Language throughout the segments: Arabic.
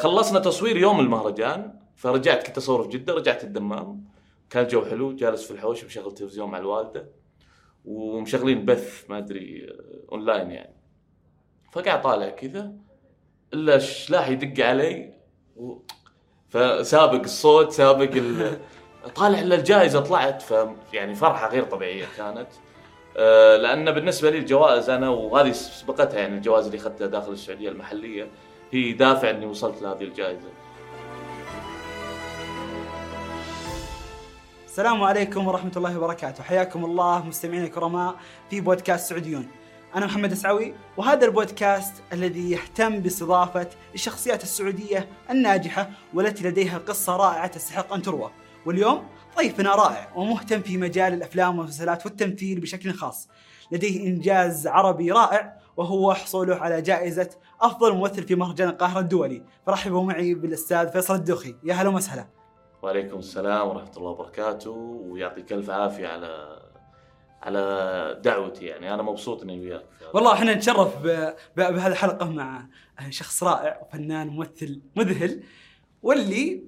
خلصنا تصوير يوم المهرجان فرجعت كنت اصور في جدة رجعت الدمام. كان الجو حلو جالس في الحوش مشغل تلفزيون مع الوالدة ومشغلين بث ما أدري آه، أونلاين يعني. فقاعد طالع كذا إلا شلاح يدق علي و... فسابق الصوت سابق ال... طالع إلا الجائزة طلعت ف يعني فرحة غير طبيعية كانت. آه، لأن بالنسبة لي الجوائز أنا وهذه سبقتها يعني الجوائز اللي أخذتها داخل السعودية المحلية هي دافع إني وصلت لهذه الجائزة. السلام عليكم ورحمة الله وبركاته. حياكم الله مستمعينا الكرماء في بودكاست سعوديون. أنا محمد السعوي وهذا البودكاست الذي يهتم باستضافة الشخصيات السعودية الناجحة والتي لديها قصة رائعة تستحق أن تروى. واليوم ضيفنا رائع ومهتم في مجال الأفلام والمسلسلات والتمثيل بشكل خاص. لديه إنجاز عربي رائع وهو حصوله على جائزة أفضل ممثل في مهرجان القاهرة الدولي. فرحبوا معي بالأستاذ فيصل الدوخي. يا هلا وسهلا وعليكم السلام ورحمة الله وبركاته. ويعطيك ألف عافية على على دعوتي يعني. أنا مبسوط إني وياك. والله إحنا نتشرف بهذه الحلقة مع شخص رائع وفنان ممثل مذهل. واللي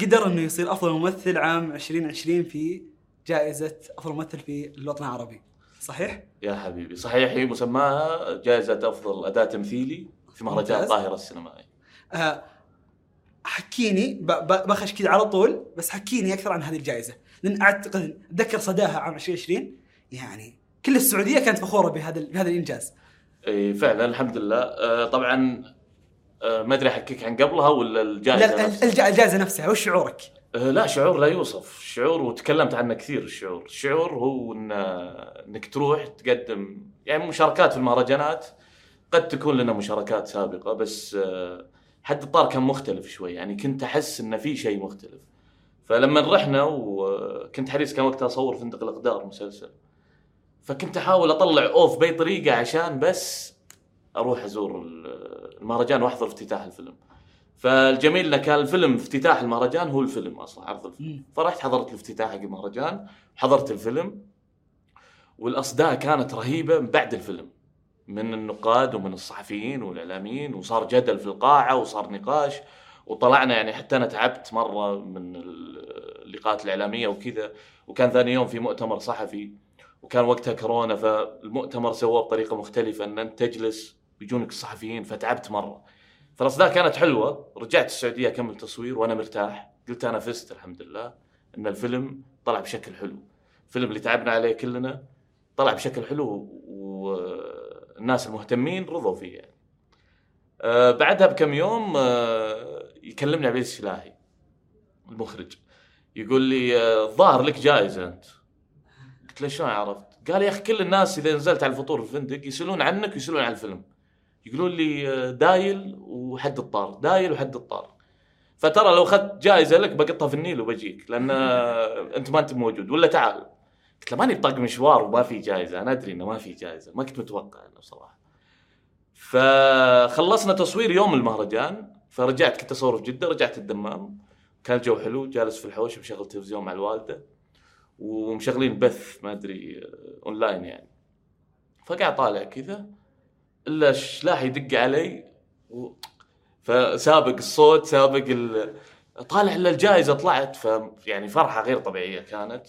قدر إنه يصير أفضل ممثل عام 2020 في جائزة أفضل ممثل في الوطن العربي. صحيح؟ يا حبيبي صحيح هي مسماها جائزة أفضل اداء تمثيلي في مهرجان ممتاز. القاهره السينمائي. آه، حكيني بخش كذا على طول بس حكيني أكثر عن هذه الجائزة لأن أعتقد أتذكر صداها عام 2020 يعني كل السعودية كانت فخورة بهذا بهذا الإنجاز إي فعلا الحمد لله آه، طبعا آه، ما أدري أحكيك عن قبلها ولا لا الجائزه ال- نفسها. الج- الجائزة نفسها وش شعورك؟ آه، لا شعور لا يوصف. شعور وتكلمت عنه كثير الشعور. الشعور هو إن إنك تروح تقدم يعني مشاركات في المهرجانات. قد تكون لنا مشاركات سابقة بس آه، حد الطار كان مختلف شوي. يعني كنت أحس انه في شيء مختلف. فلما رحنا وكنت حريص كان وقتها أصور فندق الإقدار مسلسل. فكنت أحاول أطلع أوف بأي طريقة عشان بس أروح أزور المهرجان وأحضر افتتاح الفيلم. فالجميل إنه كان الفيلم افتتاح المهرجان هو الفيلم أصلا عرض الفيلم. فرحت حضرت الافتتاح حق المهرجان حضرت الفيلم والأصداء كانت رهيبة بعد الفيلم. من النقاد ومن الصحفيين والإعلاميين وصار جدل في القاعة وصار نقاش وطلعنا يعني حتى أنا تعبت مرة من اللقاءات الإعلامية وكذا وكان ثاني يوم في مؤتمر صحفي وكان وقتها كورونا فالمؤتمر سووه بطريقة مختلفة إن أنت تجلس بيجونك الصحفيين فتعبت مرة. فالاصداء كانت حلوة. رجعت السعودية أكمل تصوير وأنا مرتاح. قلت أنا فزت الحمد لله إن الفيلم طلع بشكل حلو. الفيلم اللي تعبنا عليه كلنا طلع بشكل حلو والناس المهتمين رضوا فيه يعني. آه بعدها بكم يوم آه يكلمني عبيد السلاحي المخرج. يقول لي آه، الظاهر لك جائزه أنت. قلت له شلون عرفت؟ قال يا أخي كل الناس إذا نزلت على الفطور الفندق يسألون عنك ويسألون عن الفيلم. يقولون لي آه، دايل وحد الطار دايل وحد الطار. فترى لو أخذت جائزة لك بقطها في النيل وبجيك لأن آه، أنت ما أنت موجود. ولا تعال. قلت له ماني بطاق مشوار وما في جائزة. أنا أدري إنه ما في جائزة. ما كنت متوقع إنه بصراحه فخلصنا تصوير يوم المهرجان. فرجعت كنت اصور في جدة رجعت الدمام. كان الجو حلو جالس في الحوش مشغل تلفزيون مع الوالدة. ومشغلين بث ما أدري آه، أونلاين يعني. فقاعد طالع كذا. إلا شلاح يدق علي و... فسابق الصوت سابق ال... طالع إلا الجائزة طلعت ف يعني فرحة غير طبيعية كانت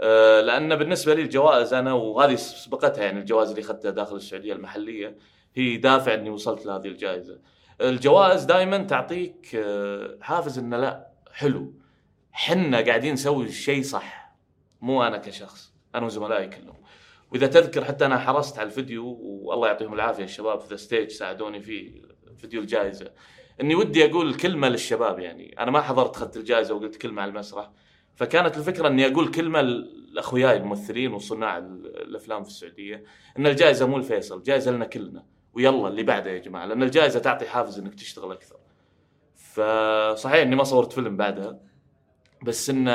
آه، لأن بالنسبة لي الجوائز أنا وهذه سبقتها يعني الجوائز اللي أخذتها داخل السعودية المحلية هي دافع إني وصلت لهذه الجائزة. الجوائز دائما تعطيك آه، حافز إنه لا حلو حنا قاعدين نسوي الشيء صح مو أنا كشخص أنا وزملائي كلهم. وإذا تذكر حتى أنا حرصت على الفيديو والله يعطيهم العافية الشباب في the stage ساعدوني فيه فيديو الجائزه إني ودي أقول كلمة للشباب يعني. أنا ما حضرت اخذت الجائزه وقلت كلمة على المسرح. فكانت الفكرة إني أقول كلمة لأخوياي الممثلين وصناع ال- الأفلام في السعودية. إن الجائزه مو لفيصل الجائزه لنا كلنا. ويلا اللي بعده يا جماعة لأن الجائزه تعطي حافز إنك تشتغل أكثر. فصحيح إني ما صورت فيلم بعدها بس إنه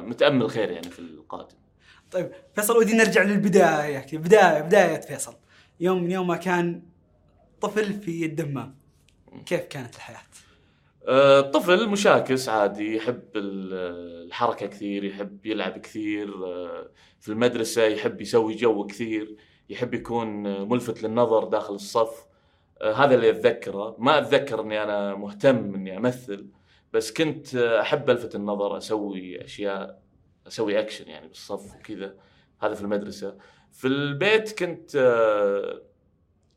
متأمل خير يعني في القادم. طيب فيصل ودي نرجع للبداية. بداية بداية فيصل. يوم من يوم ما كان طفل في الدمام كيف كانت الحياة؟ آه، طفل مشاكس عادي يحب ال- الحركة كثير يحب يلعب كثير. آه، في المدرسة يحب يسوي جو كثير يحب يكون ملفت للنظر داخل الصف. آه، هذا اللي أتذكره. ما أتذكر إني أنا مهتم إني أمثل بس كنت أحب ألفت النظر أسوي أشياء. أسوي اكشن يعني بالصف وكذا. هذا في المدرسة. في البيت كنت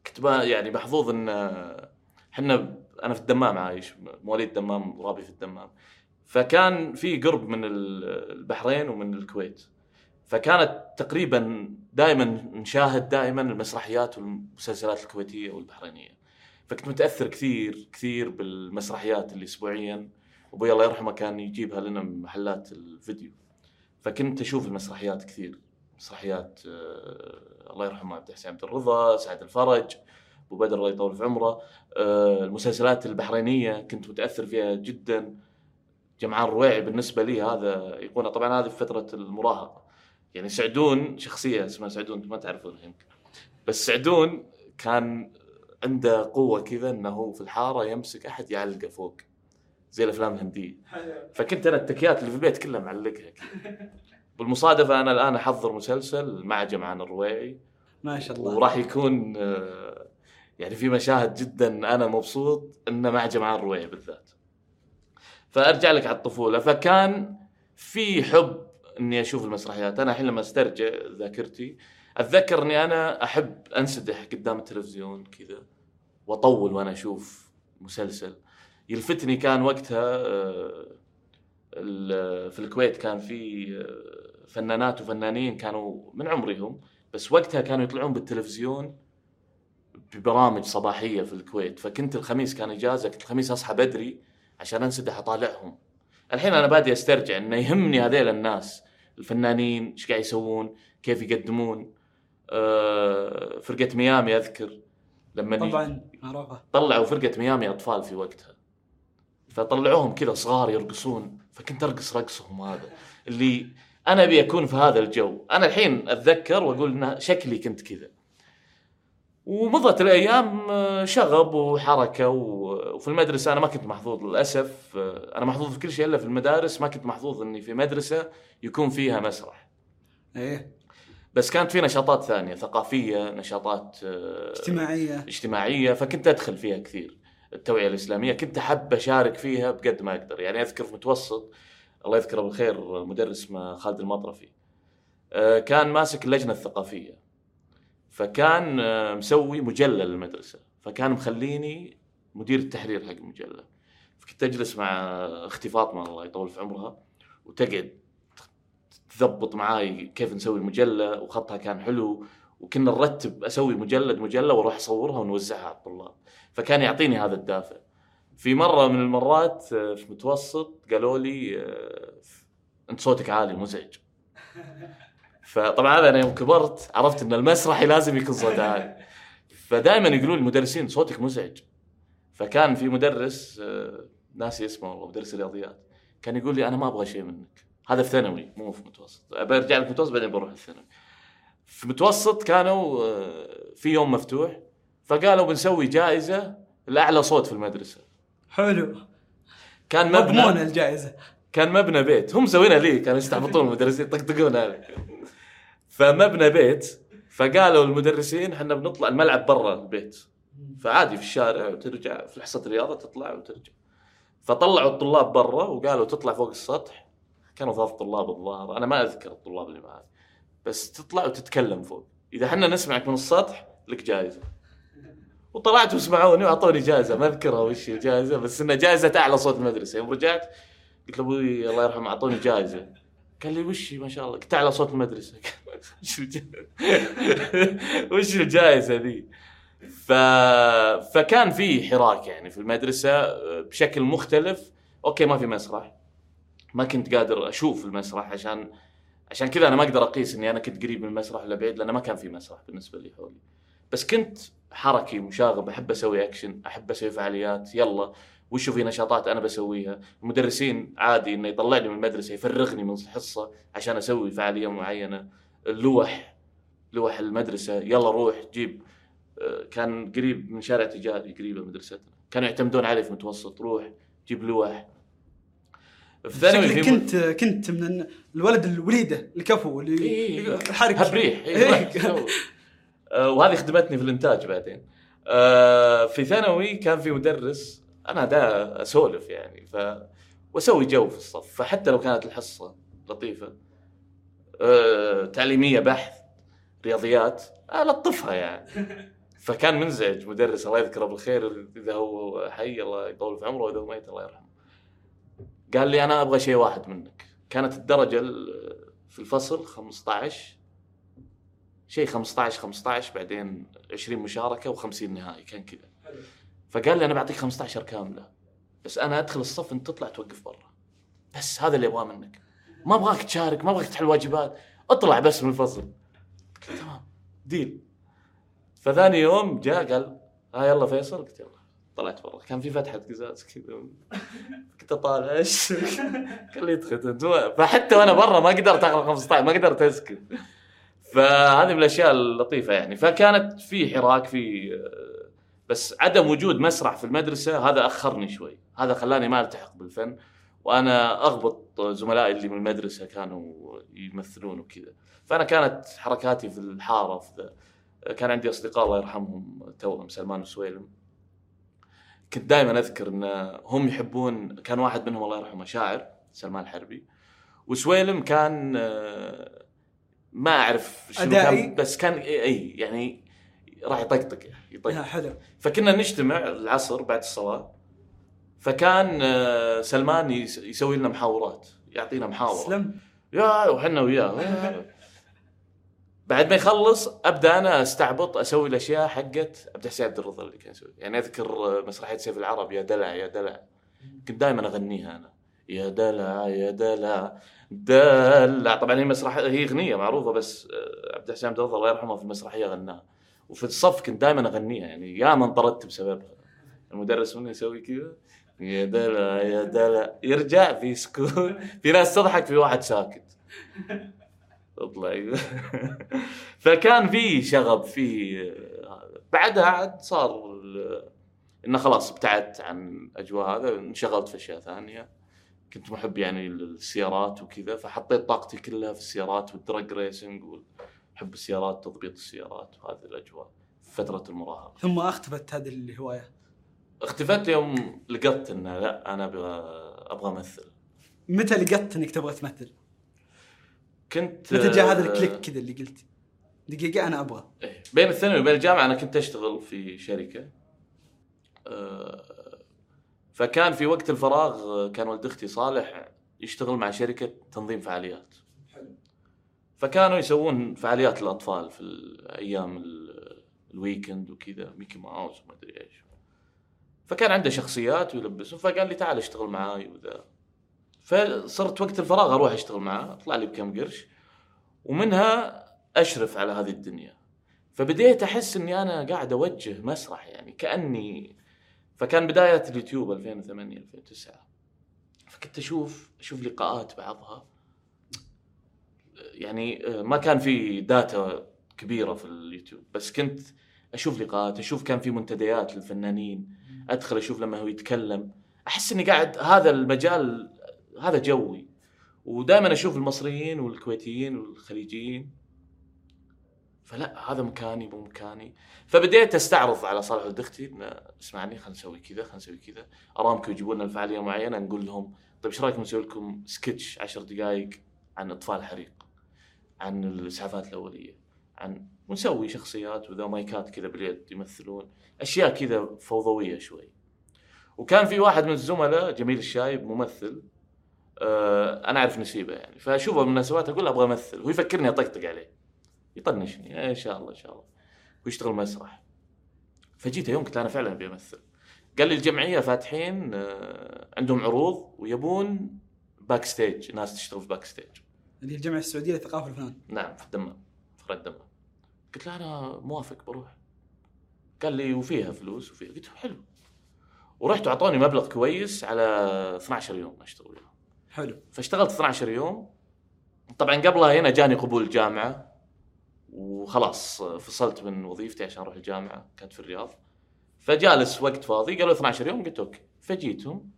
كنت يعني محظوظ إن إحنا أنا في الدمام عايش مواليد الدمام رابي في الدمام. فكان في قرب من ال- البحرين ومن الكويت. فكانت تقريبا دائما نشاهد دائما المسرحيات والمسلسلات الكويتية والبحرينية. فكنت متأثر كثير كثير بالمسرحيات اللي اسبوعيا. أبوي الله يرحمه كان يجيبها لنا من محلات الفيديو. فكنت أشوف المسرحيات كثير. مسرحيات آه الله يرحمه عبد الحسين عبد الرضا سعد الفرج أبو بدر الله يطول في عمره آه المسلسلات البحرينية كنت متأثر فيها جدا. جمعان الرويعي بالنسبة لي هذا ايقونه طبعا هذه في فترة المراهقة. يعني سعدون شخصية اسمها سعدون ما تعرفونها يمكن بس سعدون كان عنده قوة كذا إنه في الحارة يمسك أحد يعلقه فوق. زي الأفلام الهندية. فكنت أنا التكيات اللي في البيت كلها معلقها بالمصادفة أنا الآن أحضر مسلسل مع جمعان الرويعي ما شاء الله. وراح يكون آه، يعني في مشاهد جدا أنا مبسوط إنه مع جمعان الرويعي بالذات. فأرجع لك على الطفولة. فكان في حب إني أشوف المسرحيات. أنا الحين لما أسترجع ذاكرتي أتذكر إني أنا أحب أنسدح قدام التلفزيون كذا وأطول وأنا أشوف مسلسل. يلفتني كان وقتها آه، في الكويت كان في آه، فنانات وفنانين كانوا من عمرهم بس وقتها كانوا يطلعون بالتلفزيون ببرامج صباحية في الكويت. فكنت الخميس كان إجازة كنت الخميس أصحى بدري عشان انسدح أطالعهم. الحين أنا بادي أسترجع إنه يهمني هذيل الناس الفنانين إيش قاعد يسوون كيف يقدمون. آه، فرقة ميامي أذكر لما طبعا معروفة. طلعوا فرقة ميامي أطفال في وقتها. فطلعوهم كذا صغار يرقصون فكنت أرقص رقصهم هذا. اللي أنا أبي أكون في هذا الجو. أنا الحين أتذكر وأقول ان شكلي كنت كذا. ومضت الأيام آه، شغب وحركة وفي المدرسة أنا ما كنت محظوظ للأسف. آه، أنا محظوظ في كل شيء إلا في المدارس. ما كنت محظوظ إني في مدرسة يكون فيها مسرح. إيه. بس كانت في نشاطات ثانية ثقافية نشاطات آه، اجتماعية. اجتماعية فكنت أدخل فيها كثير. التوعية الإسلامية كنت أحب أشارك فيها بقد ما أقدر. يعني أذكر في متوسط الله يذكره بالخير مدرس خالد المطرفي آه، كان ماسك اللجنة الثقافية فكان آه، مسوي مجله للمدرسة فكان مخليني مدير التحرير حق المجلة. فكنت أجلس مع أختي فاطمة الله يطول في عمرها وتقعد تضبط معاي كيف نسوي المجلة وخطها كان حلو وكنا نرتب أسوي مجلد مجلة وأروح أصورها ونوزعها على الطلاب. فكان يعطيني هذا الدافع. في مرة من المرات آه، في متوسط قالوا لي آه، أنت صوتك عالي مزعج. فطبعا هذا أنا يوم كبرت عرفت إن المسرحي لازم يكون صوته عالي. فدائما يقولون المدرسين صوتك مزعج. فكان في مدرس آه، ناسي اسمه والله مدرس الرياضيات كان يقول لي أنا ما أبغى شيء منك. هذا في ثانوي مو في متوسط. برجع لك متوسط بعدين بروح الثانوي. في متوسط كانوا في يوم مفتوح فقالوا بنسوي جائزة لأعلى صوت في المدرسة. حلو. كان مضمون مبنى الجائزة. كان مبنى بيت. هم مسوينها لي كانوا يستعبطون المدرسين يطقطقون علي. فمبنى بيت فقالوا المدرسين إحنا بنطلع الملعب برا البيت. فعادي في الشارع وترجع في حصه الرياضة تطلع وترجع. فطلعوا الطلاب برا وقالوا تطلع فوق السطح. كانوا ثلاث طلاب الظاهر. أنا ما أذكر الطلاب اللي معي بس تطلع وتتكلم فوق. إذا إحنا نسمعك من السطح لك جائزة. وطلعت وسمعوني وأعطوني جائزة. ما أذكرها وش هي الجائزه بس إنها جائزة أعلى صوت المدرسة. يوم رجعت قلت له أبوي الله يرحمه أعطوني جائزة. قال لي وش ما شاء الله. قلت أعلى صوت المدرسة. وش الجائزه ذي؟ ف... فكان في حراك يعني في المدرسة بشكل مختلف. أوكي ما في مسرح. ما كنت قادر أشوف المسرح عشان عشان كذا أنا ما أقدر أقيس إني أنا كنت قريب من المسرح ولا بعيد لأنه ما كان في مسرح بالنسبة لي حولي. بس كنت حركي مشاغب أحب أسوي اكشن أحب أسوي فعاليات يلا وشو في نشاطات أنا بسويها؟ المدرسين عادي إنه يطلعني من المدرسة يفرغني من الحصة عشان أسوي فعالية معينة. اللوح لوح المدرسة يلا روح جيب آه، كان قريب من شارع تجاري قريبه مدرستنا. كانوا يعتمدون علي في متوسط روح جيب لوح. في ثانوي كنت كنت من الولد الوليدة الكفو اللي إيه. الحركي هبريح إيه. آه، وهذه خدمتني في الإنتاج بعدين. آه في ثانوي كان في مدرس أنا دا أسولف يعني ف وأسوي جو في الصف فحتى لو كانت الحصة لطيفة آه تعليمية بحث رياضيات ألطفها يعني. فكان منزعج مدرس الله يذكره بالخير إذا هو حي الله يطول في عمره وإذا هو ميت الله يرحمه. قال لي أنا أبغى شيء واحد منك. كانت الدرجة ال- في الفصل 15 شيء 15 15 بعدين 20 مشاركة و50 نهائي كان كذا. فقال لي أنا بعطيك 15 كاملة بس أنا أدخل الصف أنت تطلع توقف برا. بس هذا اللي أبغاه منك. ما أبغاك تشارك ما أبغاك تحل واجبات اطلع بس من الفصل. تمام ديل. فثاني يوم جاء قال ها يلا فيصل. قلت يلا. طلعت برا. كان في فتحة قزاز كذا كنت اطالع إيش قال لي ادخل. فحتى وأنا برا ما قدرت اخذ 15 ما قدرت أسكت. فهذه من الأشياء اللطيفة يعني. فكانت في حراك في بس عدم وجود مسرح في المدرسة هذا أخرني شوي. هذا خلاني ما ألتحق بالفن وأنا أغبط زملائي اللي من المدرسة كانوا يمثلون وكذا. فأنا كانت حركاتي في الحارة في. كان عندي أصدقاء الله يرحمهم توهم سلمان وسويلم. كنت دائما أذكر إن هم يحبون كان واحد منهم الله يرحمه شاعر سلمان الحربي. وسويلم كان ما أعرف شنو أدائي؟ كان بس كان إي يعني راح يطقطق يعني يطقطق حلو. فكنا نجتمع العصر بعد الصلاة فكان آه، سلمان يس- يسوي لنا محاورات يعطينا محاور سلم. يا وحنا وياه. بعد ما يخلص أبدأ أنا أستعبط أسوي الأشياء حقت عبد الحسين عبد الرضا اللي كان يسوي. يعني أذكر مسرحية سيف العرب يا دلع يا دلع. كنت دائما أغنيها أنا. يا دلع يا دلع. دلع طبعا هي مسرح هي أغنية معروفة بس آه، عبد الحسين عبد الله يرحمه في المسرحيه غناها. وفي الصف كنت دائما أغنيها يعني يا من طردت بسببها. المدرس مني يسوي كذا؟ يا دلع يا دلع يرجع في سكون. في ناس تضحك في واحد ساكت. اطلع. فكان في شغب في هذا بعدها عاد صار إنه خلاص ابتعدت عن الاجواء هذا انشغلت في أشياء ثانية. كنت محب يعني السيارات وكذا فحطيت طاقتي كلها في السيارات وال drag racing وحب السيارات تضبيط السيارات وهذه الأجواء فترة المراهقة. ثم اختفت هذه الهواية؟ اختفت يوم لقطت إنه لا أنا أبغى أبغى أمثل. متى لقطت إنك تبغى تمثل؟ كنت متى جاء هذا ال click كذا اللي قلت. دقيقة أنا أبغى. إيه. بين الثانوي وبين الجامعة أنا كنت أشتغل في شركة. آه، فكان في وقت الفراغ كان ولد أختي صالح يشتغل مع شركة تنظيم فعاليات. فكانوا يسوون فعاليات للأطفال في الأيام ال- الويكند وكذا ميكي ماوس وما أدري إيش. فكان عنده شخصيات ويلبسهم فقال لي تعال اشتغل معاي وذا. فصرت وقت الفراغ أروح أشتغل معاه اطلع لي بكم قرش ومنها أشرف على هذه الدنيا. فبديت أحس إني أنا قاعد أوجه مسرح يعني كأني فكان بداية اليوتيوب 2008 2009 فكنت أشوف أشوف لقاءات بعضها. يعني آه، ما كان في data كبيرة في اليوتيوب بس كنت أشوف لقاءات أشوف كان في منتديات للفنانين أدخل أشوف لما هو يتكلم. أحس إني قاعد هذا المجال هذا جوي. ودائما أشوف المصريين والكويتيين والخليجيين. فلا هذا مكاني مو مكاني. فبديت أستعرض على صالح ولد أختي اسمعني خلينا نسوي كذا خلينا نسوي كذا. أرامكو يجيبون لنا الفعاليه معينة نقول لهم طيب إيش رايكم نسوي لكم سكتش 10 دقائق عن اطفاء الحريق عن الإسعافات الأولية عن ونسوي شخصيات وذا مايكات كذا باليد يمثلون أشياء كذا فوضوية شوي. وكان في واحد من الزملاء جميل الشايب ممثل آه أنا أعرف نسيبه يعني. فأشوفه بالمناسبات أقول أبغى أمثل هو يفكرني أطقطق عليه. يطنشني. "إيه، إن شاء الله إن شاء الله. ويشتغل مسرح. فجيت يوم قلت أنا فعلا أبي أمثل. قال لي الجمعية فاتحين آه، عندهم عروض ويبون backstage ناس تشتغل في backstage اللي هي الجمعية السعودية للثقافه والفنون نعم في الدمام فرع الدمام. قلت له أنا موافق بروح. قال لي وفيها فلوس وفيها. قلت له حلو. ورحت وأعطوني مبلغ كويس على 12 يوم أشتغل. وياهم حلو. فاشتغلت 12 يوم. طبعا قبلها هنا جاني قبول الجامعة وخلاص فصلت من وظيفتي عشان أروح الجامعة كانت في الرياض. فجالس وقت فاضي قالوا 12 يوم قلت أوكي. فجيتهم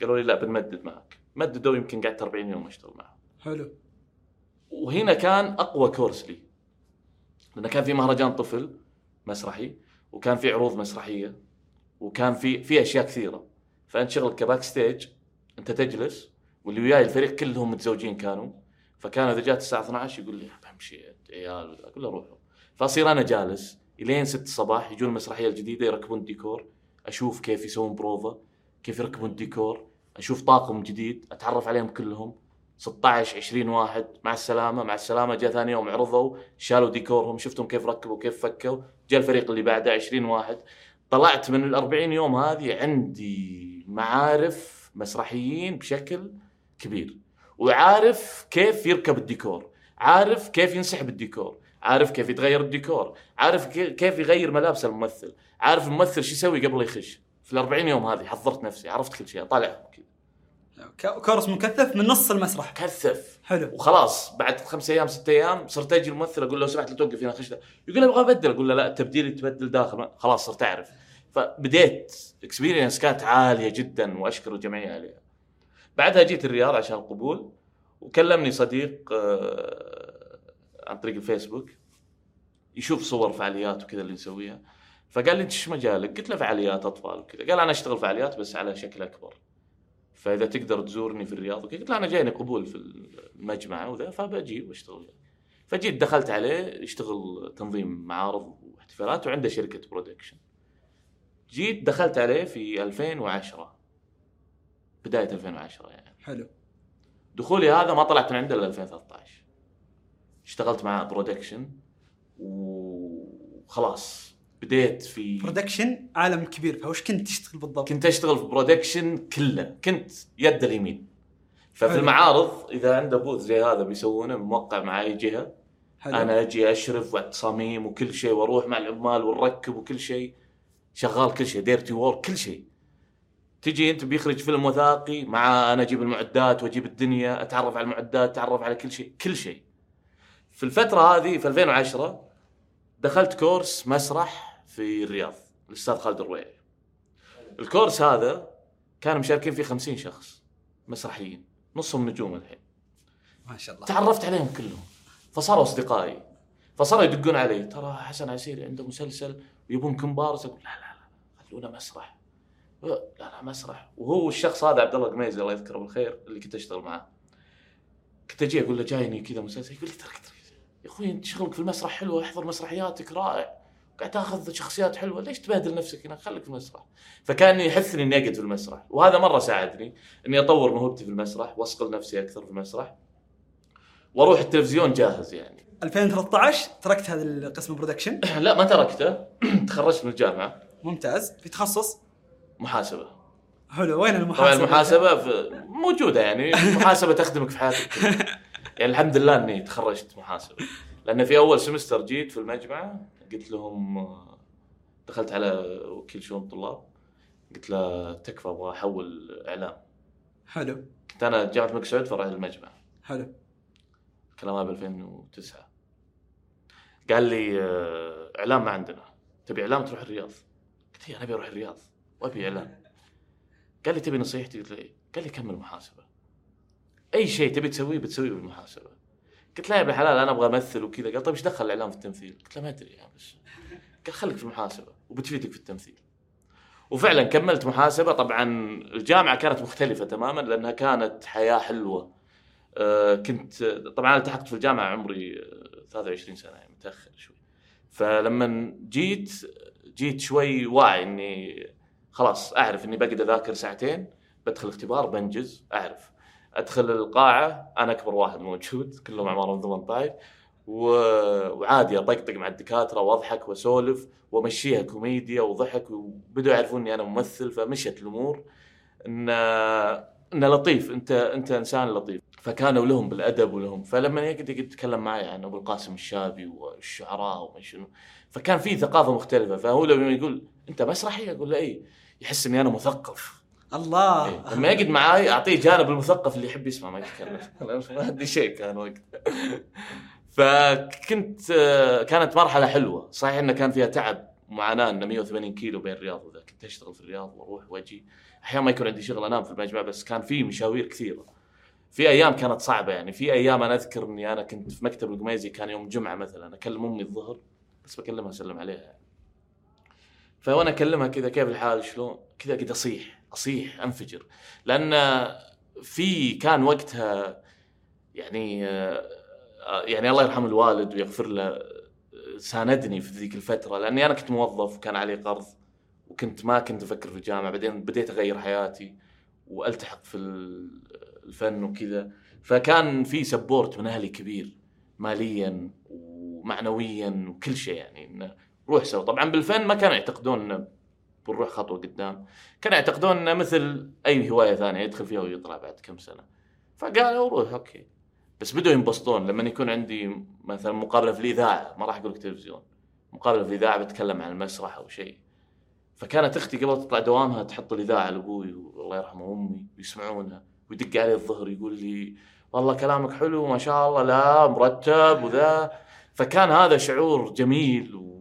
قالوا لي لا بنمدد معك. مددوا يمكن قعدت 40 يوم أشتغل معهم. حلو. وهنا كان أقوى كورس لي. لأنه كان في مهرجان طفل مسرحي وكان في عروض مسرحية وكان في في أشياء كثيرة. فانت شغلك ك backstage أنت تجلس واللي وياي الفريق كلهم متزوجين كانوا. فكان إذا جات الساعة 12 يقول لي بمشي. عيال وذا. أقول له روحوا فاصير أنا جالس إلين 6 الصباح يجون المسرحية الجديدة يركبون الديكور أشوف كيف يسوون بروفا كيف يركبون الديكور أشوف طاقم جديد أتعرف عليهم كلهم. 16 20 واحد مع السلامة مع السلامة. جاء ثاني يوم عرضوا شالوا ديكورهم شفتهم كيف ركبوا كيف فكوا. جاء الفريق اللي بعده 20 واحد. طلعت من ال 40 يوم هذه عندي معارف مسرحيين بشكل كبير. وعارف كيف يركب الديكور. عارف كيف ينسحب الديكور عارف كيف يتغير الديكور عارف كي- كيف يغير ملابس الممثل عارف الممثل شو يسوي قبل يخش. في ال 40 يوم هذه حضرت نفسي عرفت كل شيء طالع كذا course مكثف من نص المسرح. كثف. حلو. وخلاص بعد خمس أيام ست أيام صرت أجي الممثل أقول له لو سمحت لا توقف هنا خش. يقول أبغى أبدل أقول له لا التبديل يتبدل داخل. خلاص صرت أعرف. فبديت. experience كانت عالية جدا واشكر الجمعيه عليها. بعدها جيت الرياض عشان القبول وكلمني صديق آه، عن طريق الفيسبوك يشوف صور فعاليات وكذا اللي نسويها. فقال لي أنت إيش مجالك؟ قلت له فعاليات أطفال. وكذا قال أنا أشتغل فعاليات بس على شكل أكبر. فإذا تقدر تزورني في الرياض وكذا. قلت له أنا جايني قبول في المجمع وذا فبجي وأشتغل فجيت دخلت عليه يشتغل تنظيم معارض واحتفالات وعنده شركة production جيت دخلت عليه في 2010 بداية 2010 يعني. حلو. دخولي هذا ما طلعت من عنده إلا 2013 اشتغلت مع production وخلاص بديت في production عالم كبير. فوش كنت تشتغل بالضبط؟ كنت أشتغل في production كله. كنت يد اليمين. ففي حلو. المعارض إذا عنده booth زي هذا بيسوونه موقع مع اي جهة. حلو. أنا أجي أشرف والتصاميم وكل شيء وأروح مع العمال ونركب وكل شيء. شغال كل شيء. dirty work كل شيء. تجي أنت بيخرج فيلم وثائقي مع أنا أجيب المعدات وأجيب الدنيا أتعرف على المعدات أتعرف على كل شيء. كل شيء. في الفترة هذه في 2010 دخلت كورس مسرح في الرياض الأستاذ خالد الرويعي. الكورس هذا كان مشاركين فيه 50 شخص مسرحيين نصهم نجوم الحين. ما شاء الله. تعرفت عليهم كلهم. فصاروا أصدقائي. فصاروا يدقون علي. ترى حسن عسيري عنده مسلسل ويبون كومبارس أقول لا لا لا خلونا مسرح. لا لا مسرح. وهو الشخص هذا عبد الله قميزي الله يذكره بالخير اللي كنت أشتغل معاه كنت أجي أقول له جايني كذا مسلسل يقول لي ترى- يا أخوي أنت شغلك في المسرح حلو احضر مسرحياتك رائع. قاعد تاخذ شخصيات حلوة. ليش تبهدل نفسك هنا؟ خليك في المسرح. فكان يحثني إني أقعد في المسرح. وهذا مرة ساعدني إني أطور موهبتي في المسرح واصقل نفسي أكثر في المسرح. وأروح التلفزيون جاهز يعني. 2013 تركت هذا القسم برودكشن لا ما تركته. تخرجت من الجامعة. ممتاز. في تخصص؟ محاسبة. حلو. وين طبعا المحاسبة؟ المحاسبة في موجودة يعني. المحاسبة تخدمك في حياتك. يعني الحمد لله إني تخرجت محاسبه لأن في أول سمستر جيت في المجمع قلت لهم دخلت على وكيل شؤون الطلاب. قلت له تكفى أبغى أحول إعلام. حلو. كنت أنا جامعة الملك سعود فرع المجمع حلو. الكلام هذا ب 2009 قال لي آه، إعلام ما عندنا. تبي إعلام؟ تروح الرياض. قلت له أنا أبي أروح الرياض. وأبي إعلام. قال لي تبي نصيحتي؟ قلت له إيه؟ قال لي كمل محاسبة. أي شيء تبي تسويه بتسويه بالمحاسبة. قلت له يا ابن الحلال أنا أبغى أمثل وكذا. قال طيب إيش دخل الإعلام في التمثيل؟ قلت له ما أدري يعني بس قال خليك في المحاسبة وبتفيدك في التمثيل. وفعلا كملت محاسبة. طبعا الجامعة كانت مختلفة تماما لأنها كانت حياة حلوة. آه، كنت طبعا التحقت في الجامعة عمري آه، 23 سنة يعني متأخر شوي. فلما جيت جيت شوي واعي إني خلاص أعرف إني بقعد أذاكر ساعتين بدخل اختبار بنجز أعرف. أدخل القاعة أنا أكبر واحد موجود كلهم اعمارهم 18 و- وعادي أطقطق مع الدكاترة وأضحك وأسولف وأمشيها كوميديا وضحك وبدوا يعرفون إني أنا ممثل فمشت الأمور. ان إنه لطيف انت أنت إنسان لطيف. فكانوا لهم بالأدب ولهم. فلما يقعد يتكلم معي عن أبو القاسم الشابي والشعراء وما شنو فكان في ثقافة مختلفة. فهو لما يقول أنت مسرحي أقول له إي. يحس إني أنا مثقف. الله. إيه. لما يقعد معاي أعطيه جانب المثقف اللي يحب يسمع ما يتكلم. ما عندي شيء كان وقت. فكنت آه، كانت مرحلة حلوة. صحيح إنه كان فيها تعب ومعاناه إنه 180 كيلو بين الرياض وذا كنت أشتغل في الرياض وأروح وأجي. أحيانا ما يكون عندي شغل أنام في المجمع بس كان في مشاوير كثيرة. في أيام كانت صعبة يعني. في أيام أنا أذكر إني أنا كنت في مكتب القميزي كان يوم جمعة مثلا أكلم أمي الظهر بس بكلمها اسلم عليها يعني. فوانا أكلمها كذا كيف الحال؟ شلون؟ كذا قد أصيح أصيح أنفجر. لأن في كان وقتها يعني آه، يعني الله يرحم الوالد ويغفر له ساندني في ذيك الفترة. لأني أنا كنت موظف وكان علي قرض وكنت ما كنت أفكر في الجامعة. بعدين بديت أغير حياتي وألتحق في الفن وكذا. فكان في سبورت من أهلي كبير ماليا ومعنويا وكل شيء يعني. انه روح سوا طبعا بالفن ما كانوا يعتقدون بنروح خطوة قدام. كانوا يعتقدون إنه مثل أي هواية ثانية يدخل فيها ويطلع بعد كم سنة. فقالوا روح أوكي. بس بدوا ينبسطون. لما يكون عندي مثلا مقابلة في الإذاعة ما راح أقول لك تلفزيون. مقابلة في الإذاعة بتكلم عن المسرح أو شيء. فكانت أختي قبل تطلع دوامها تحط الإذاعة لابوي والله يرحمه وامي ويسمعونها. ويدق علي الظهر يقول لي والله كلامك حلو ما شاء الله لا مرتب وذا. فكان هذا شعور جميل ويعني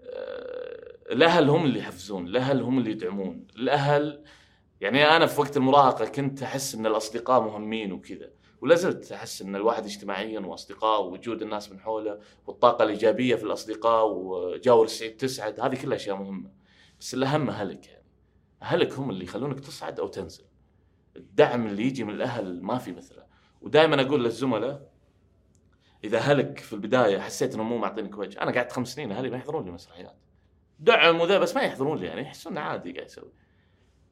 آه، الأهل هم اللي يحفزون الأهل هم اللي يدعمون. الأهل يعني أنا في وقت المراهقة كنت أحس إن الأصدقاء مهمين وكذا ولا زلت أحس إن الواحد اجتماعيا وأصدقاء ووجود الناس من حوله والطاقة الإيجابية في الأصدقاء وجاور السعيد تسعد هذه كلها أشياء مهمة. بس الأهم أهلك يعني. أهلك هم اللي يخلونك تصعد أو تنزل. الدعم اللي يجي من الأهل ما في مثله. ودائما أقول للزملاء إذا اهلك في البداية حسيت انهم مو معطينك وجه. أنا قعدت خمس سنين أهلي ما يحضرون لي مسرحيات. دعم وذا بس ما يحضرون لي يعني يحسون عادي قاعد يسوي.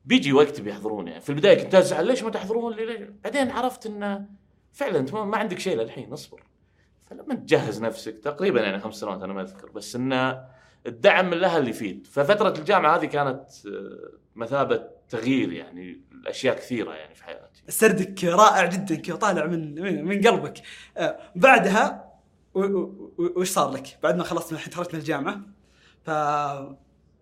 بيجي وقت بيحضرون يعني في البداية كنت أزعل ليش ما تحضرون لي؟ ليش؟ بعدين عرفت إنه فعلا انت ما عندك شيء للحين اصبر. فلما تجهز نفسك تقريبا يعني خمس سنوات أنا ما أذكر بس إنه الدعم من الاهل يفيد. ففترة الجامعة هذه كانت آه، مثابة تغيير يعني الاشياء كثيرة يعني في حياتي. سردك رائع جدا كذا طالع من من قلبك. آه، بعدها وش صار لك؟ بعد ما خلصت الحين تخرجت من الجامعة ف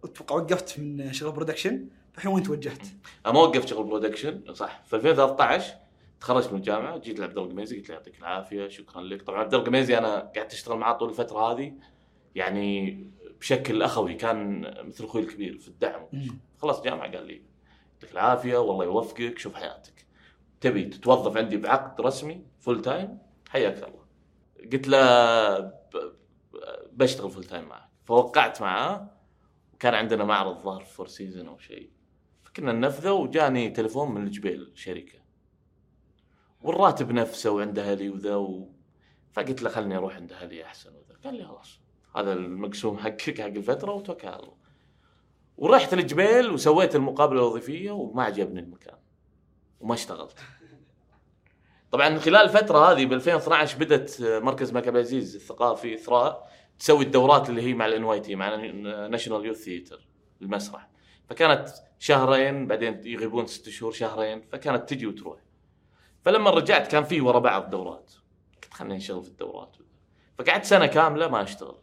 أتوقع وقفت من شغل production الحين وين توجهت؟ أنا ما وقفت شغل production صح. في 2013 تخرجت من الجامعة جيت لعبد الله القميزي قلت له يعطيك العافية شكرا لك. طبعا عبد الله القميزي أنا قعدت أشتغل معاه طول الفترة هذه يعني بشكل أخوي كان مثل أخوي الكبير في الدعم. خلصت جامعة قال لي يعطيك العافية والله يوفقك شوف حياتك. تبي تتوظف عندي بعقد رسمي full time حياك الله. قلت له بشتغل full time معك. فوقعت معاه وكان عندنا معرض ظهر Four Season أو شيء. فكنا ننفذه وجاني تليفون من الجبيل شركة. والراتب نفسه وعند أهلي وذا و... فقلت له خلني أروح عند أهلي أحسن وذا. قال لي خلاص. هذا المقسوم حقك حق الفترة وتوكل على الله. ورحت الجبيل وسويت المقابلة الوظيفية وما عجبني المكان. وما اشتغلت. طبعا خلال الفترة هذه ب 2012 بدأت مركز الملك عبد العزيز الثقافي إثراء تسوي الدورات اللي هي مع ال NYT مع National Youth Theatre المسرح. فكانت شهرين بعدين يغيبون ست شهور شهرين فكانت تجي وتروح. فلما رجعت كان في ورا بعض دورات. قلت خليني نشتغل في الدورات. فقعدت سنة كاملة ما أشتغل.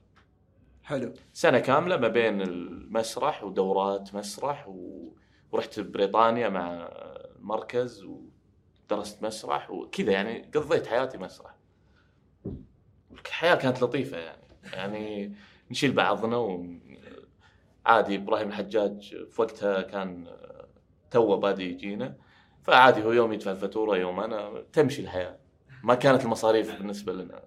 حلو. سنة كاملة ما بين المسرح ودورات مسرح و... ورحت بريطانيا مع المركز ودرست مسرح وكذا يعني قضيت حياتي مسرح. الحياة كانت لطيفة يعني. يعني نشيل بعضنا. عادي إبراهيم الحجاج في وقتها كان توه بادي يجينا. فعادي هو يوم يدفع الفاتورة يوم أنا تمشي الحياة. ما كانت المصاريف بالنسبة لنا.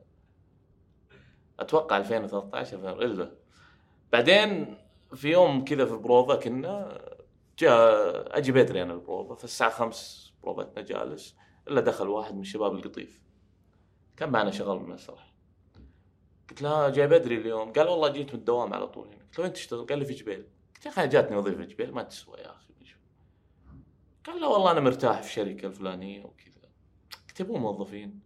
أتوقع 2013 إلا. بعدين في يوم كذا في البروفا كنا جاء أجي بدري أنا البروفا فالساعة 5 بروفتنا جالس إلا دخل واحد من شباب القطيف. كان معنا شغل من المسرح قلت له جاي بدري اليوم. قال والله جيت من الدوام على طول هنا. قلت له وين تشتغل؟ قال لي في جبيل. قلت يا أخي جاتني وظيفة جبيل ما تسوى يا أخي قال له والله أنا مرتاح في الشركة الفلانية وكذا. قلت يبون موظفين.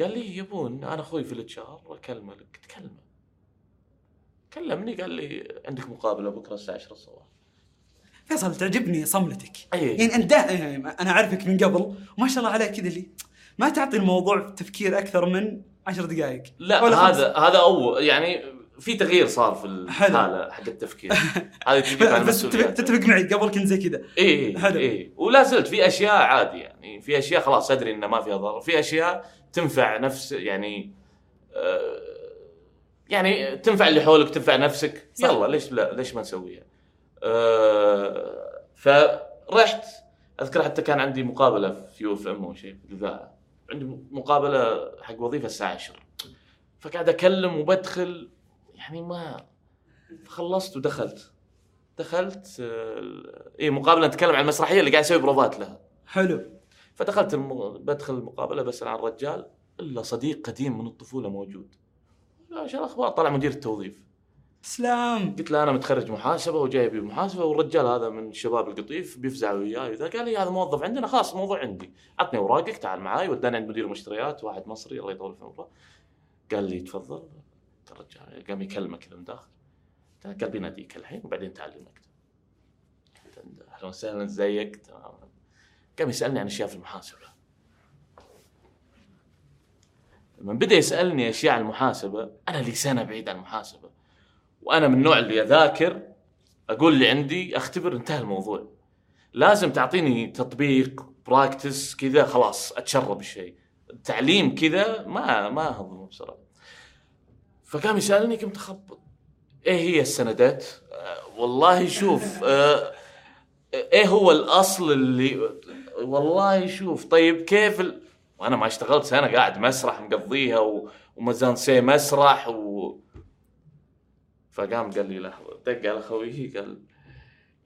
قال لي يبون أنا أخوي في ال HR أكلمه. قلت كلمه. كلمني قال لي عندك مقابلة بكرة الساعة 10 الصباح. فيصل تعجبني صملتك. أيه. يعني أنت أنا أعرفك من قبل. وما شاء الله عليك كذا اللي ما تعطي الموضوع تفكير أكثر من عشر دقائق. لا هذا هذا اول يعني في تغيير صار في الحاله حق التفكير. هذه تجي بس تتفق معي قبل كنت زي كذا. اي اي إيه. ولا زلت في أشياء عادي يعني في أشياء خلاص أدري إنه ما فيها ضرر. في أشياء تنفع نفس يعني آه يعني تنفع اللي حولك تنفع نفسك. صح. يلا ليش لا ليش ما نسويها؟ فرحت أذكر حتى كان عندي مقابلة في UFM أو شيء. في الاذاعه عندي مقابلة حق وظيفة الساعة 10 فقاعد أكلم وبدخل. يعني ما خلصت ودخلت. دخلت اي مقابلة نتكلم عن المسرحية اللي قاعد أسوي بروفات لها. حلو. فدخلت الم... بدخل المقابلة بسأل عن الرجال. إلا صديق قديم من الطفولة موجود. إيش الاخبار طلع مدير التوظيف. سلام. قلت له أنا متخرج محاسبة وجاي ابي محاسبه والرجال هذا من شباب القطيف بيفزع وياي وذا. قال لي هذا موظف عندنا خلاص الموضوع عندي. عطني أوراقك تعال معاي. وداني عند مدير المشتريات واحد مصري الله يطول في عمره. قال لي تفضل. الرجال قام يكلمه كذا من داخل قال بيناديك الحين وبعدين تعال المكتب أهلا وسهلا إزيك؟ تمام. قام يسألني عن أشياء في المحاسبة. لما بدأ يسألني أشياء عن المحاسبة أنا لي سنه بعيد عن المحاسبة. وأنا من النوع اللي أذاكر أقول اللي عندي أختبر انتهى الموضوع. لازم تعطيني تطبيق براكتس كذا خلاص أتشرب الشيء. التعليم كذا ما ما هضمه بسرعة. فقام يسألني قمت أخبط. إيه هي السندات؟ آه والله شوف آه إيه هو الأصل اللي والله شوف طيب كيف ال... وأنا ما اشتغلت سنة قاعد مسرح مقضيها و... ومازانسي مسرح و... فقام قال لي لحظة دق على خويه قال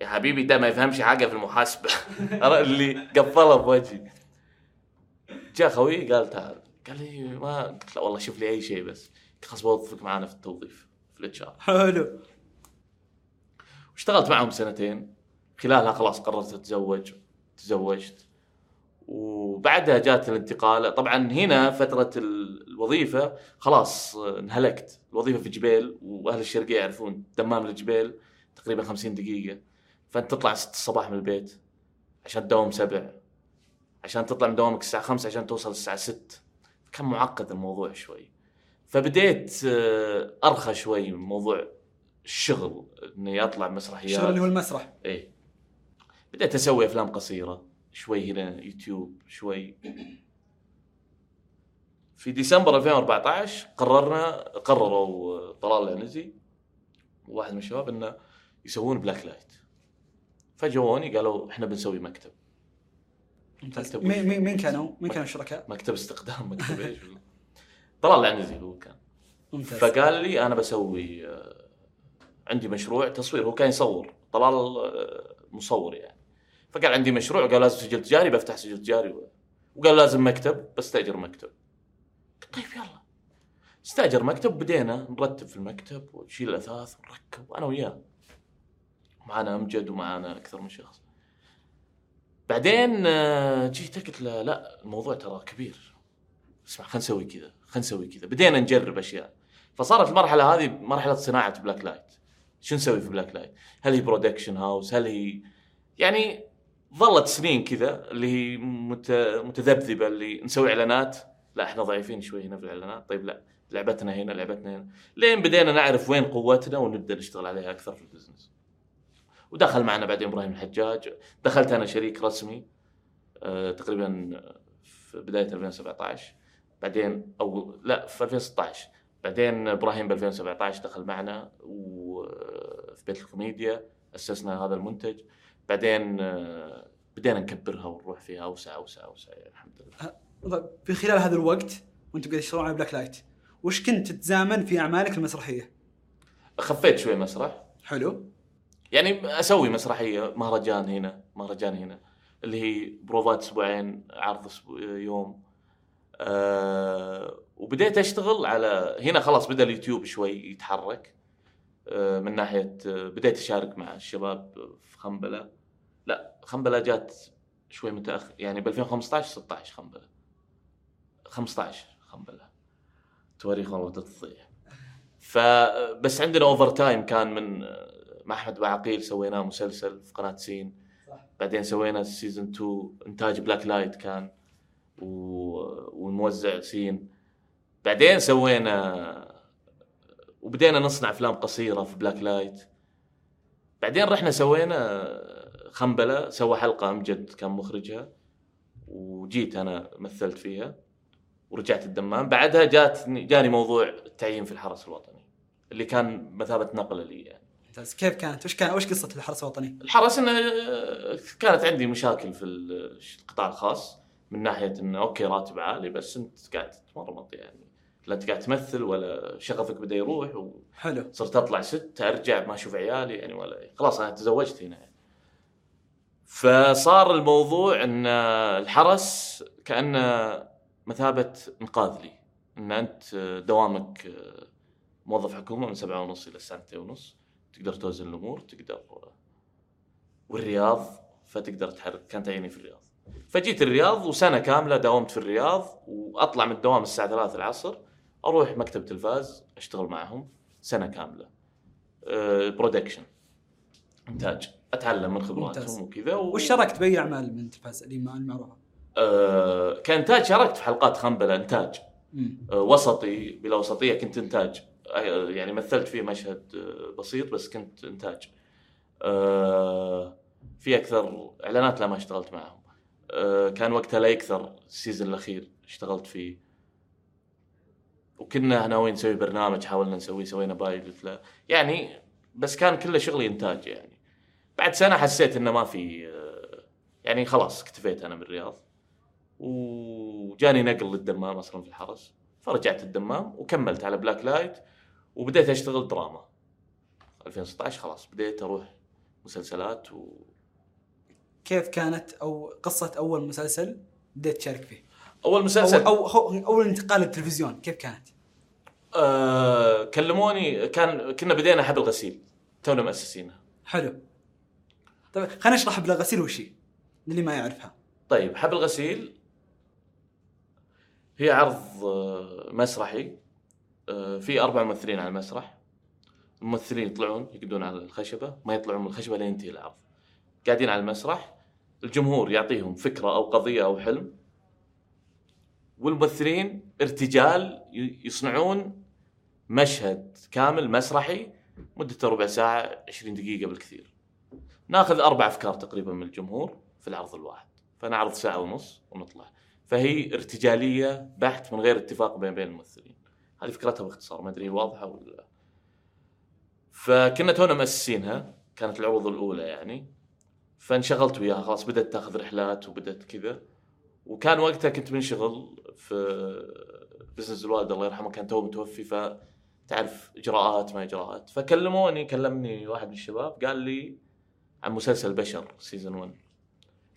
يا حبيبي ده ما يفهمش حاجة في المحاسبة. اللي قفلها بوجهي. جاء خوي قال تعال. قال لي ما قلت له والله شوف لي أي شيء بس خلاص بوظفك معنا في التوظيف في ال HR. حلو. واشتغلت معهم سنتين. خلالها خلاص قررت أتزوج تزوجت. وبعدها جات الانتقال. طبعا هنا فترة الوظيفة خلاص انهلكت. الوظيفة في جبيل وأهل الشرقية يعرفون دمام الجبيل تقريبا 50 دقيقة. فأنت تطلع 6 الصباح من البيت عشان تداوم سبع عشان تطلع من دوامك الساعة 5 عشان توصل الساعة 6 كان معقد الموضوع شوي. فبديت أرخى شوي من موضوع الشغل إني أطلع مسرحيات. الشغل اللي هو المسرح. إيه. بديت أسوي أفلام قصيرة. شوي هنا يوتيوب شوي. في ديسمبر 2014 قررنا قرروا طلال العنزي وواحد من الشباب إنه يسوون Black Light فجوني قالوا إحنا بنسوي مكتب. ممتاز. مين مين كانوا؟ مين كانوا الشركاء؟ مكتب استخدام مكتب إيش؟ طلال العنزي هو كان. ممتاز. فقال لي أنا بسوي آه، عندي مشروع تصوير. هو كان يصور طلال آه، مصور يعني. فقال عندي مشروع وقال لازم سجل تجاري بفتح سجل تجاري وقال لازم مكتب بستاجر مكتب. قلت طيب يلا. استأجر مكتب بدينا نرتب في المكتب ونشيل الأثاث ونركب أنا وياه. معانا أمجد ومعانا أكثر من شخص. بعدين آه، جيت قلت له لا الموضوع ترى كبير. اسمع خلينا نسوي كذا خلينا نسوي كذا. بدينا نجرب أشياء. فصارت المرحلة هذه مرحلة صناعة Black Light. شو نسوي في Black Light؟ هل هي production house هل هي يعني ظلت سنين كذا اللي هي مت... متذبذبة اللي نسوي إعلانات. لا إحنا ضعيفين شوي هنا في الإعلانات. طيب لا لعبتنا هنا لعبتنا هنا. لين بدينا نعرف وين قوتنا ونبدأ نشتغل عليها أكثر في ال business. ودخل معنا بعدين إبراهيم الحجاج. دخلت أنا شريك رسمي آه تقريبا في بداية 2017 بعدين أو لا في 2016 بعدين إبراهيم ب 2017 دخل معنا وفي بيت الكوميديا أسسنا هذا المنتج. بعدين آه، بدينا نكبرها ونروح فيها أوسع أوسع أوسع يعني الحمد لله. طيب في خلال هذا الوقت وأنتم قاعد تشتغلون على Black Light وش كنت تتزامن في أعمالك المسرحية؟ خفيت شوي مسرح. حلو. يعني أسوي مسرحية مهرجان هنا مهرجان هنا اللي هي بروفات أسبوعين عرض أسبوع يوم. أه وبديت أشتغل على هنا خلاص بدأ اليوتيوب شوي يتحرك. أه من ناحية أه بديت أشارك مع الشباب في خنبلة. لا خنبلة جات شوي متأخر يعني ب 2015 16 خنبلة. 15 خنبلة. تواريخ والله تضيع فبس عندنا overtime كان من مع أحمد بعقيل سويناه مسلسل في قناة سين. صح. بعدين سوينا season 2 إنتاج Black Light كان و... ونوزع سين. بعدين سوينا وبدينا نصنع أفلام قصيرة في Black Light بعدين رحنا سوينا خنبلة سوى حلقة امجد كان مخرجها وجيت أنا مثلت فيها ورجعت الدمام بعدها جات جاني موضوع التعيين في الحرس الوطني اللي كان مثابة نقله لي يعني ممتاز كيف كانت؟ وش كان وش قصة الحرس الوطني؟ الحرس إنه كانت عندي مشاكل في القطاع الخاص من ناحية إنه أوكي راتب عالي بس أنت قاعد تتمرمط يعني لا أنت قاعد تمثل ولا شغفك بدأ يروح حلو وصرت أطلع ست أرجع ما أشوف عيالي يعني ولا خلاص أنا تزوجت هنا يعني. فصار الموضوع إن الحرس كانه مثابة إنقاذ لي. إن أنت دوامك موظف حكومة من سبعة ونص إلى الساعة ونص تقدر توزن الأمور تقدر والرياض فتقدر تحرك. كانت عيني في الرياض. فجيت الرياض وسنة كاملة داومت في الرياض وأطلع من الدوام الساعة 3 العصر أروح مكتب تلفاز أشتغل معهم سنة كاملة. أه برودكشن إنتاج. أتعلم من. خبراتهم وكذا و... وش شاركت بأي أعمال من تلفاز المعروفه؟ أه كإنتاج شاركت في حلقات خنبله إنتاج. أه وسطي بلا وسطية كنت إنتاج. أه يعني مثلت فيه مشهد أه بسيط بس كنت إنتاج. أه في أكثر إعلانات لا ما اشتغلت معهم. أه كان وقتها لا يكثر ال season الأخير اشتغلت فيه. وكنا ناويين نسوي برنامج حاولنا نسويه سوينا pilot يعني بس كان كله شغلي إنتاج يعني. بعد سنة حسيت إنه ما في يعني خلاص اكتفيت أنا من الرياض وجاني نقل للدمام أصلا في الحرس. فرجعت الدمام وكملت على Black Light وبديت أشتغل دراما. 2016 خلاص بديت أروح مسلسلات و... كيف كانت أو قصة أول مسلسل بديت تشارك فيه؟ أول أو مسلسل؟ أو أو- أول انتقال للتلفزيون كيف كانت؟ آه كلموني كان كنا بدينا حبل غسيل تونا مؤسسينها. حلو. طيب خلينا نشرح بلا غسيل وش هي للي ما يعرفها. طيب حبل غسيل هي عرض آه، مسرحي آه، في أربع ممثلين على المسرح. الممثلين يطلعون يقعدون على الخشبة ما يطلعون من الخشبة لين ينتهي العرض. قاعدين على المسرح الجمهور يعطيهم فكرة أو قضية أو حلم. والممثلين ارتجال يصنعون مشهد كامل مسرحي مدته ربع ساعة 20 دقيقة بالكثير. ناخذ أربع أفكار تقريبا من الجمهور في العرض الواحد. فنعرض ساعة ونص ونطلع. فهي ارتجالية بحت من غير اتفاق بين بين الممثلين. هذه فكرتها باختصار ما أدري واضحة ولا فكنا تونا مؤسسينها كانت العروض الأولى يعني. فانشغلت وياها خلاص بدأت تاخذ رحلات وبدأت كذا. وكان وقتها كنت منشغل في business الوالد الله يرحمه كان تو متوفي فتعرف إجراءات ما إجراءات. فكلموني كلمني واحد من الشباب قال لي عن مسلسل بشر season 1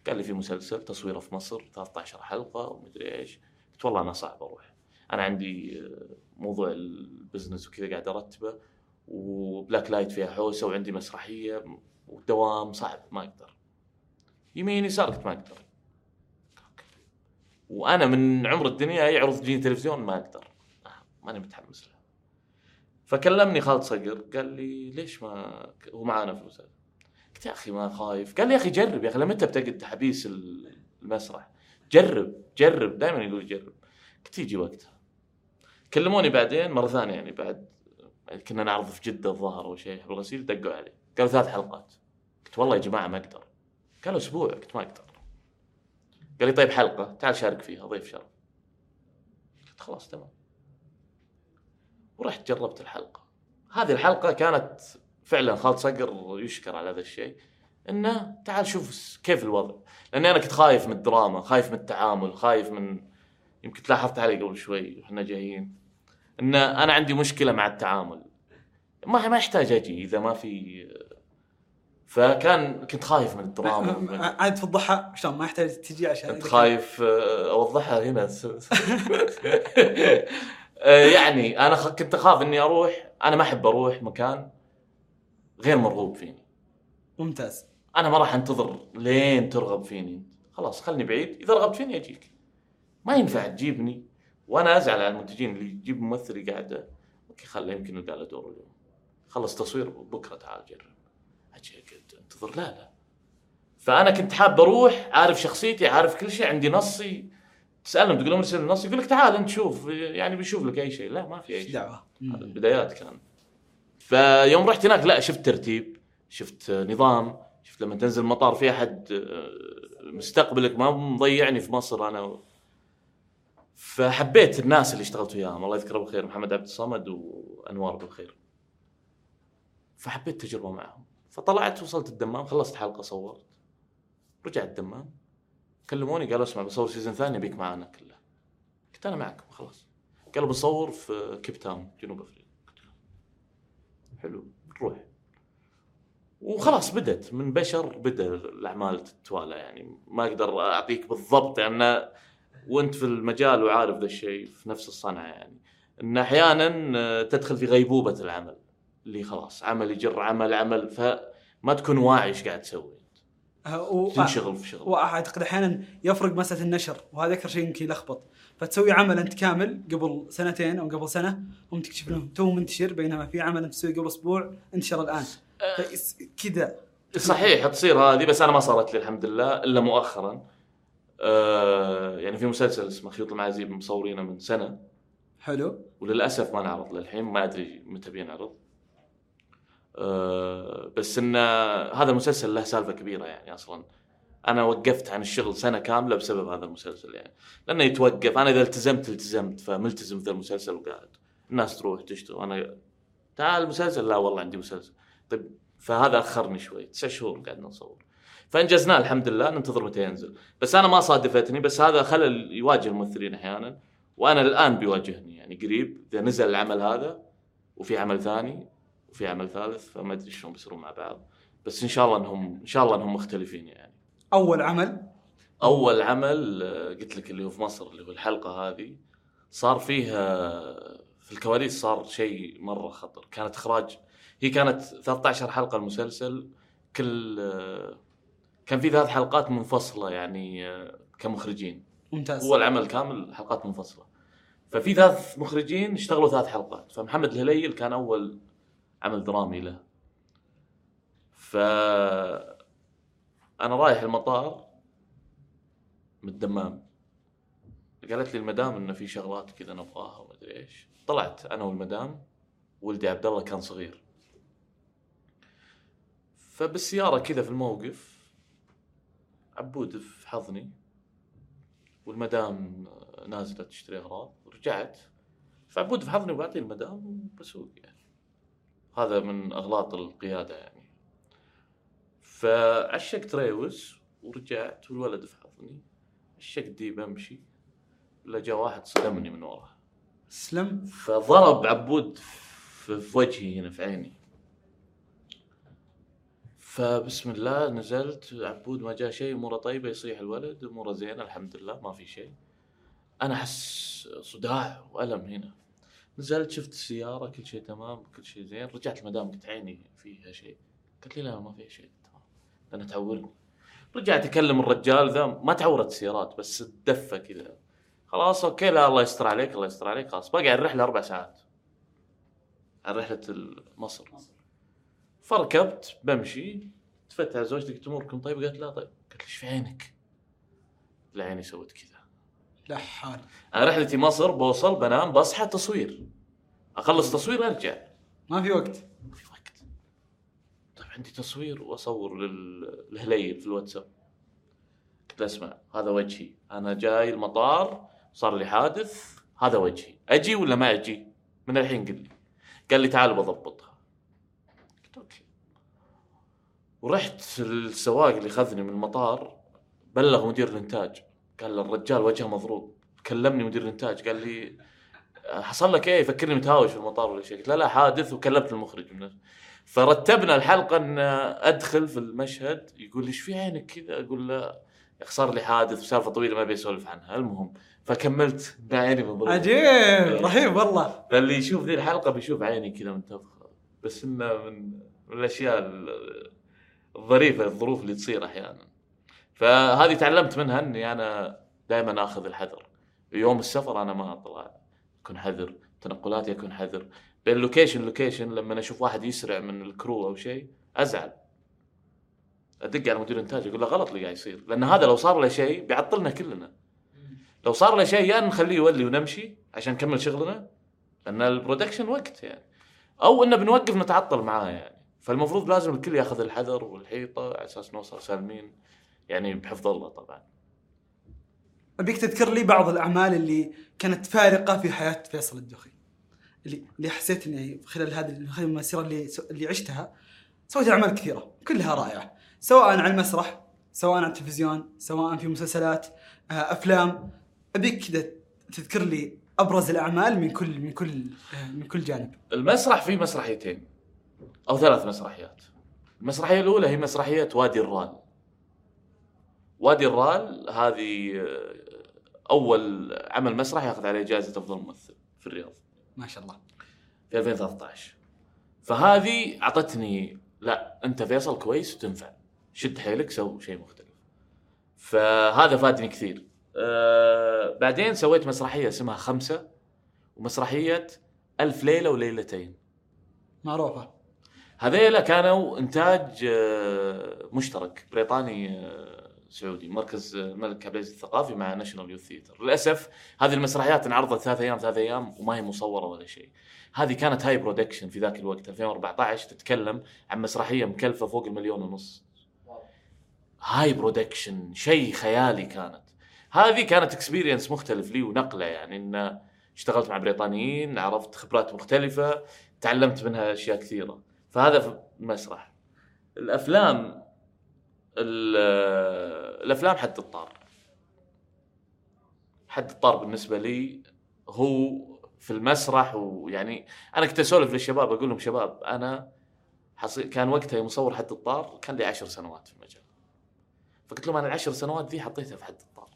قال لي في مسلسل تصويره في مصر 13 حلقة ومدري إيش. قلت والله أنا صعب أروح. أنا عندي آه، موضوع ال business وكذا قاعد أرتبه و Black Light فيها حوسة وعندي مسرحية والدوام صعب ما أقدر. يمين يسار قلت ما أقدر. وأنا من عمر الدنيا اي عرض تجيني تلفزيون ما أقدر. آه، ماني متحمس له. فكلمني خالد صقر قال لي ليش ما هو معانا في المسلسل. قلت يا أخي ما خايف. قال لي يا أخي جرب يا أخي لمتى بتقعد حبيس المسرح جرب جرب دائما يقول جرب. قلت يجي وقتها. كلموني بعدين مرة ثانية يعني بعد كنا نعرض في جدة الظاهر أو شيء حب الغسيل دقوا علي. قالوا ثلاث حلقات. قلت والله يا جماعة ما أقدر. قالوا أسبوع قلت ما أقدر. قال لي طيب حلقة تعال شارك فيها ضيف شرف. قلت خلاص تمام. ورحت جربت الحلقة. هذه الحلقة كانت فعلا خالد صقر يشكر على هذا الشيء إنه تعال شوف كيف الوضع. لأني أنا كنت خايف من الدراما خايف من التعامل خايف من يمكن تلاحظت علي قبل شوي وإحنا جايين إن أنا عندي مشكلة مع التعامل. ما ما يحتاج أجي إذا ما في فكان كنت خايف من الدراما. عاد توضحها شلون ما يحتاج تجي عشان انت خايف آه، أوضحها هنا. آه، يعني أنا كنت أخاف إني أروح أنا ما أحب أروح مكان. غير مرغوب فيني. ممتاز. أنا ما راح أنتظر لين ترغب فيني. خلاص خلني بعيد. إذا رغبت فيني أجيك. ما ينفع تجيبني وأنا أزعل على المنتجين اللي يجيب ممثل قاعدة. أوكي خله يمكن يلقى له دور اليوم. خلص تصوير بكرة تعال جرب. أجي أنتظر. لا لا. فأنا كنت حاب أروح عارف شخصيتي عارف كل شيء عندي نصي. تسألهم تقول لهم ارسل النص يقول لك تعال أنت شوف يعني بيشوف لك أي شيء. لا ما في أي شيء. دعوة؟ هذا البدايات كان. فيوم رحت هناك لا شفت ترتيب شفت نظام شفت لما تنزل المطار في أحد آه، مستقبلك ما مضيعني في مصر أنا فحبيت الناس اللي اشتغلت وياهم. الله يذكره بالخير محمد عبد الصمد وأنوار بالخير. فحبيت تجربة معهم. فطلعت وصلت الدمام خلصت حلقة صورت. رجعت الدمام. كلموني قالوا اسمع بنصور season ثاني بيك معانا كله. قلت أنا معكم خلاص. قال بنصور في كيب تاون جنوب أفريقيا. حلو نروح وخلاص بدت من بشر بدأ الأعمال تتوالى يعني. ما أقدر أعطيك بالضبط لأن وأنت في المجال وعارف ذا الشيء في نفس الصنعة يعني. إن أحيانا تدخل في غيبوبة العمل اللي خلاص عمل يجر عمل عمل فما تكون واعي إيش قاعد تسوي. آه، و- تنشغل في شغل. وأعتقد أحيانا يفرق مسألة النشر وهذا أكثر شيء يمكن يلخبط. فتسوي عمل أنت كامل قبل سنتين أو قبل سنة ثم تكتشف انه تو منتشر بينما في عمل أنت تسويه قبل أسبوع انتشر الآن. فيس- كذا. صحيح تصير هذه بس أنا ما صارت لي الحمد لله إلا مؤخرا. آه يعني في مسلسل اسمه خيوط المعازيب مصورينه من سنة. حلو. وللأسف ما نعرض للحين ما أدري متى بينعرض. بس إن هذا المسلسل له سالفة كبيرة يعني أصلا. أنا وقفت عن الشغل سنة كاملة بسبب هذا المسلسل يعني. لأنه يتوقف. أنا إذا التزمت التزمت فملتزم في المسلسل وقاعد. الناس تروح تشتغل. أنا تعال مسلسل لا والله عندي مسلسل. طيب فهذا أخرني شوي. تسع شهور قاعد نصور. فإنجزناه الحمد لله. ننتظر متى ينزل. بس أنا ما صادفتني. بس هذا خلل يواجه الممثلين أحيانا. وأنا الآن بيواجهني يعني قريب. إذا نزل العمل هذا وفي عمل ثاني وفي عمل ثالث فما أدري شلون بيصيرون مع بعض. بس إن شاء الله انهم إن شاء الله إنهم مختلفين يعني. أول عمل؟ أول عمل آه، قلت لك اللي هو في مصر اللي هو الحلقة هذه صار فيها في الكواليس صار شيء مرة خطر. كانت اخراج هي كانت 13 حلقة المسلسل كل آه، كان في ثلاث حلقات منفصلة يعني آه، كمخرجين. ممتاز. هو العمل كامل حلقات منفصلة. ففي ثلاث مخرجين اشتغلوا ثلاث حلقات. فمحمد الهليل كان أول عمل درامي له. ف أنا رايح المطار من الدمام. قالت لي المدام إنه في شغلات كذا نبغاها وما أدري إيش. طلعت أنا والمدام ولدي عبد الله كان صغير. فبالسيارة كذا في الموقف عبود في حضني والمدام نازلة تشتري أغراض رجعت. فعبود في حضني وبعطيه المدام وبسوق يعني. هذا من أغلاط القيادة يعني. فعشقت ريوس ورجعت والولد في حضني عشقت دي بمشي إلا جاء واحد صدمني من ورا سلم؟ فضرب عبود في في وجهي هنا في عيني. فبسم الله نزلت. عبود ما جاء شيء اموره طيبة يصيح الولد اموره زينة الحمد لله ما في شيء. أنا أحس صداع وألم هنا. نزلت شفت السيارة كل شيء تمام كل شيء زين. رجعت المدام قلت عيني فيها شيء. قالت لي لا ما فيها شيء تمام. لأنها تعورني رجعت أكلم الرجال ذا ما تعورت السيارات بس الدفة كذا. خلاص okay لا الله يستر عليك الله يستر عليك خلاص. على الرحلة أربع ساعات. على رحلة مصر فركبت بمشي. التفت على زوجتي قلت أموركم طيب؟ قالت لا طيب. قالت لي إيش في عينك؟ لا عيني سوت كذا. لا حال أنا رحلتي مصر بوصل بنام بصحى تصوير. أخلص تصوير أرجع. ما في وقت. ما في وقت. طيب عندي تصوير وأصور لل- للهليل في الواتساب. قلت له اسمع هذا وجهي. أنا جاي المطار صار لي حادث هذا وجهي. أجي ولا ما أجي؟ من الحين قل لي. قال لي تعال بضبطها. قلت أوكي. ورحت السواق اللي خذني من المطار بلغ مدير الإنتاج. قال الرجال وجهه مضروب. كلمني مدير الإنتاج قال لي حصل لك إيه؟ يفكرني متهاوش في المطار ولا شيء. قلت لا لا حادث. وكلمت المخرج من. فرتبنا الحلقة إن أدخل في المشهد يقول لي إيش في عينك كذا؟ أقول له صار لي حادث وسالفه طويلة ما أبي أسولف عنها. المهم فكملت. إن عيني مضروبة. عجيب رهيب والله. فاللي يشوف ذي الحلقة بيشوف عيني كذا منتفخه بس إنه من الأشياء ال- الظريفة الظروف اللي تصير أحيانا. فهذه تعلمت منها إني أنا دائما آخذ الحذر. يوم السفر أنا ما أطلع. أكون حذر. تنقلاتي أكون حذر. بين location location لما أشوف واحد يسرع من ال crew أو شيء أزعل. أدق على مدير الانتاج أقول له غلط اللي قاعد يصير. لأن هذا لو صار له شيء بيعطلنا كلنا. لو صار له شيء يا نخليه يولي ونمشي عشان نكمل شغلنا لأن ال production وقت يعني. أو إنه بنوقف نتعطل معاه يعني. فالمفروض لازم الكل ياخذ الحذر والحيطة على أساس نوصل سالمين. يعني بحفظ الله طبعا. أبيك تذكر لي بعض الأعمال اللي كانت فارقة في حياة فيصل الدخي اللي اللي حسيت إني خلال هذه المسيرة اللي اللي عشتها سويت أعمال كثيرة كلها رائعة سواء على المسرح سواء على التلفزيون سواء في مسلسلات آه، أفلام. أبيك كذا تذكر لي أبرز الأعمال من كل من كل من كل جانب. المسرح فيه مسرحيتين أو ثلاث مسرحيات. المسرحية الأولى هي مسرحية وادي الرال وادي الرال هذه آه، أول عمل مسرح ياخذ عليه جائزة أفضل ممثل في الرياض. ما شاء الله. في 2013 فهذه أعطتني لا أنت فيصل كويس وتنفع. شد حيلك سو شيء مختلف. فهذا فادني كثير. أه بعدين سويت مسرحية اسمها خمسة ومسرحية ألف ليلة وليلتين. معروفة. هذيلا كانوا إنتاج آه، مشترك بريطاني آه، سعودي مركز الملك عبد العزيز الثقافي مع National Youth Theatre للأسف هذه المسرحيات انعرضت ثلاث أيام ثلاث أيام وما هي مصورة ولا شيء. هذه كانت high production في ذاك الوقت 2014 تتكلم عن مسرحية مكلفة فوق المليون ونص. high production شيء خيالي كانت. هذه كانت اكسبيرينس مختلف لي ونقلة يعني إن اشتغلت مع بريطانيين عرفت خبرات مختلفة تعلمت منها أشياء كثيرة. فهذا في المسرح الأفلام ال- الأفلام حد الطار. حد الطار بالنسبة لي هو في المسرح ويعني أنا كنت أسولف للشباب أقول لهم شباب أنا حصي كان وقتها مصور حد الطار كان لي عشر سنوات في المجال. فقلت لهم أنا العشر سنوات ذي حطيتها في حد الطار.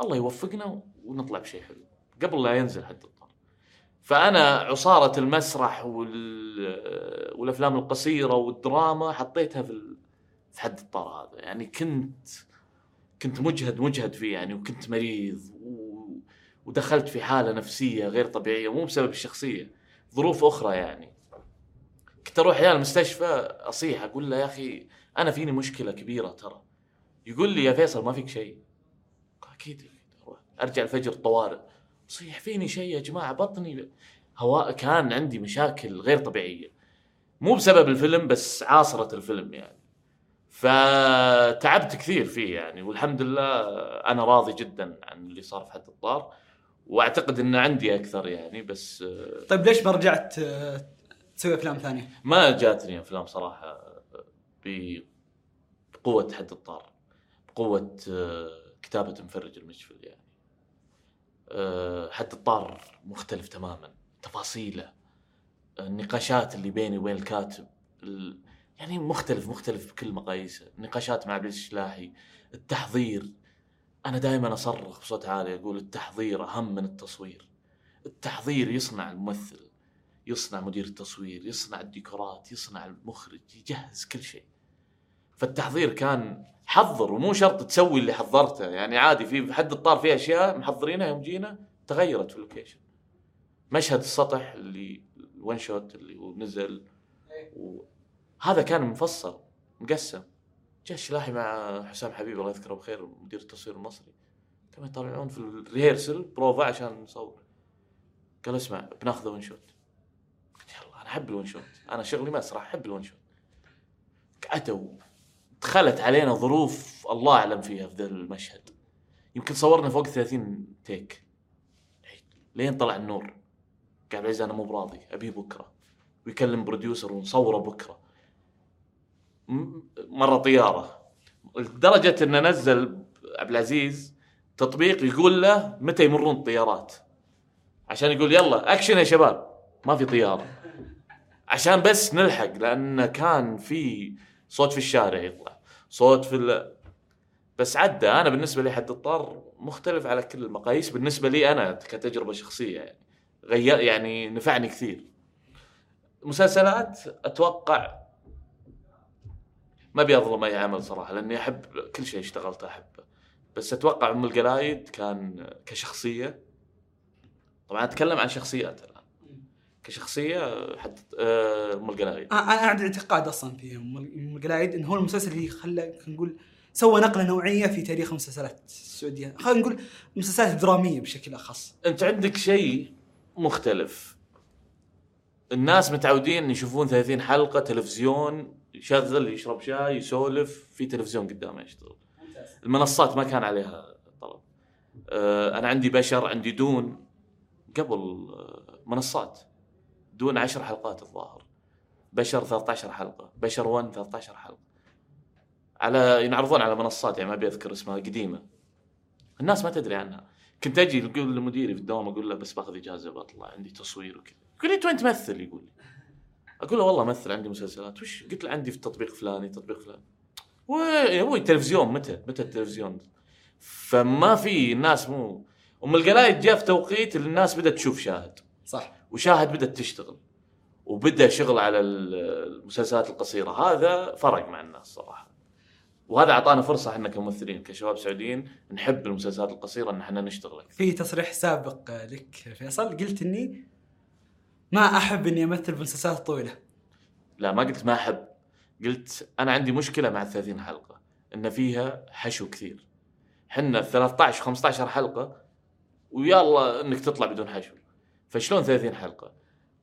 الله يوفقنا ونطلع بشيء حلو. قبل لا ينزل حد الطار. فأنا عصارة المسرح وال... والأفلام القصيرة والدراما حطيتها في. في حد الطار هذا. يعني كنت كنت مجهد مجهد فيه يعني وكنت مريض و... ودخلت في حالة نفسية غير طبيعية مو بسبب الشخصية ظروف أخرى يعني. كنت أروح أحيانا المستشفى أصيح أقول له يا أخي أنا فيني مشكلة كبيرة ترى. يقول لي يا فيصل ما فيك شيء. أكيد. أرجع الفجر طوارئ صيح فيني شيء يا جماعة؟ بطني هواء كان عندي مشاكل غير طبيعية. مو بسبب الفيلم بس عاصرة الفيلم يعني. فتعبت كثير فيه يعني والحمد لله أنا راضي جدا عن اللي صار في حد الطار وأعتقد ان عندي أكثر يعني بس طيب ليش ما رجعت آه، تسوي أفلام ثانية؟ ما جاتني أفلام صراحة بقوة حد الطار بقوة آه، كتابة مفرج المشفل يعني آه، حد الطار مختلف تماما تفاصيله النقاشات اللي بيني وبين الكاتب ال- يعني مختلف مختلف بكل مقاييسه النقاشات مع عبد الشلاحي التحضير. أنا دائما أصرخ بصوت عالي أقول التحضير أهم من التصوير. التحضير يصنع الممثل يصنع مدير التصوير يصنع الديكورات يصنع المخرج يجهز كل شيء. فالتحضير كان حضر ومو شرط تسوي اللي حضرته. يعني عادي في حد الطار في أشياء محضرينها يوم جينا تغيرت في ال location. مشهد السطح اللي ال one shot اللي هو نزل وهذا كان مفصل مقسم. جاء الشلاحي مع حسام حبيب الله يذكره بخير مدير التصوير المصري. كانوا يطلعون في ال rehearsal بروفا عشان نصور. قال اسمع بناخذ one shot قلت يلا أنا أحب ال one shot أنا شغلي مسرح أحب ال one shot قعدوا. دخلت علينا ظروف الله أعلم فيها في ذا المشهد. يمكن صورنا فوق 30 take. لين طلع النور. قال العزيز أنا مو براضي. أبيه بكرة. ويكلم producer ونصوره بكرة. مرة طيارة. لدرجة انه نزل عبد العزيز تطبيق يقول له متى يمرون الطيارات. عشان يقول يلا أكشن يا شباب. ما في طيارة. عشان بس نلحق لأن كان في صوت في الشارع يطلع. صوت في ال... بس عدى. أنا بالنسبة لي حد الطار مختلف على كل المقاييس. بالنسبة لي أنا كتجربة شخصية يعني غير يعني نفعني كثير. مسلسلات أتوقع ما أبي أظلم أي عمل صراحة لأني أحب كل شيء اشتغلته احبه بس أتوقع أم القلايد كان كشخصية طبعا أتكلم عن شخصيات الآن. كشخصية حد آه، أم القلايد آه، أنا عندي اعتقاد أصلا في أم القلايد انه هو المسلسل اللي خلى نقول سوى نقلة نوعية في تاريخ المسلسلات السعودية، خلينا نقول المسلسلات الدراميه بشكل أخص. أنت عندك شيء مختلف. الناس متعودين يشوفون 30 حلقة تلفزيون يشغل يشرب شاي يسولف في تلفزيون قدامه يشتغل. المنصات ما كان عليها طلب. آه، أنا عندي بشر عندي دون. قبل آه، منصات. دون 10 حلقات الظاهر. بشر 13 حلقة. بشر 1 13 حلقة. على ينعرضون على منصات يعني ما أبي أذكر اسمها قديمة. الناس ما تدري عنها. كنت أجي أقول لمديري في الدوام أقول له بس باخذ إجازة بطلع عندي تصوير وكذا. يقول لي أنت وين تمثل؟ يقول لي. أقول له والله امثل عندي مسلسلات وش؟ قلت له عندي في تطبيق فلاني تطبيق فلاني. يا أبوي؟ التلفزيون متى؟ متى التلفزيون؟ فما في الناس مو أم القلايد جاء في توقيت الناس بدأت تشوف شاهد. صح. وشاهد بدأت تشتغل. وبدأ شغل على المسلسلات القصيرة. هذا فرق مع الناس صراحة. وهذا أعطانا فرصة إحنا كممثلين كشباب سعوديين نحب المسلسلات القصيرة إن إحنا نشتغل. في تصريح سابق لك فيصل قلت إني ما أحب إني أمثل بمسلسلات طويله لا ما قلت ما أحب. قلت أنا عندي مشكلة مع ال 30 حلقة إن فيها حشو كثير. حنا 13 15 حلقة ويلا إنك تطلع بدون حشو. فشلون 30 حلقة؟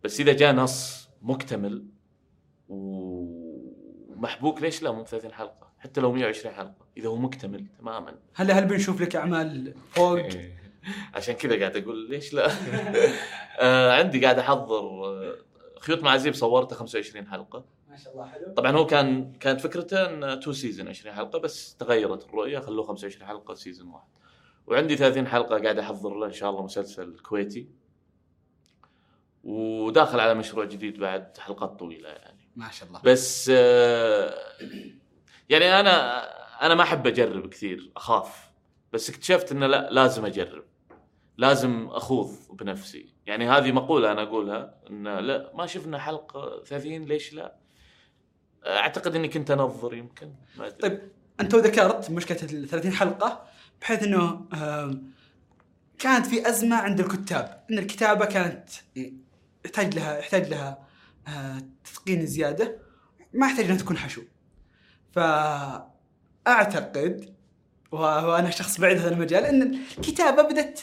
بس إذا جاء نص مكتمل ومحبوك ليش لا؟ مو 30 حلقة حتى لو 120 حلقة. إذا هو مكتمل تماما. هل هل بنشوف لك أعمال فوق؟ عشان كذا قاعد أقول ليش لا؟ آه عندي قاعد أحضر آه، خيوط المعازيب صورته 25 حلقة. ما شاء الله حلو. طبعا هو كان كانت فكرته إن two seasons 20 حلقة بس تغيرت الرؤية خلوه 25 حلقة season واحد. وعندي 30 حلقة قاعد أحضر له إن شاء الله مسلسل كويتي. وداخل على مشروع جديد بعد حلقات طويلة يعني. ما شاء الله. بس آه، يعني أنا أنا ما أحب أجرب كثير أخاف. بس اكتشفت إنه لا لازم أجرب. لازم أخوض بنفسي. يعني هذه مقولة أنا أقولها انه لا ما شفنا حلقة 30 ليش لا؟ أعتقد إني كنت أنظر يمكن ما أدري. طيب أنت ذكرت مشكلة ال 30 حلقة بحيث إنه كانت في أزمة عند الكتاب. إن الكتابة كانت يحتاج لها يحتاج لها آه، تثقين زيادة. ما يحتاج إنها تكون حشو. فأعتقد وأنا شخص بعيد هذا المجال إن الكتابة بدأت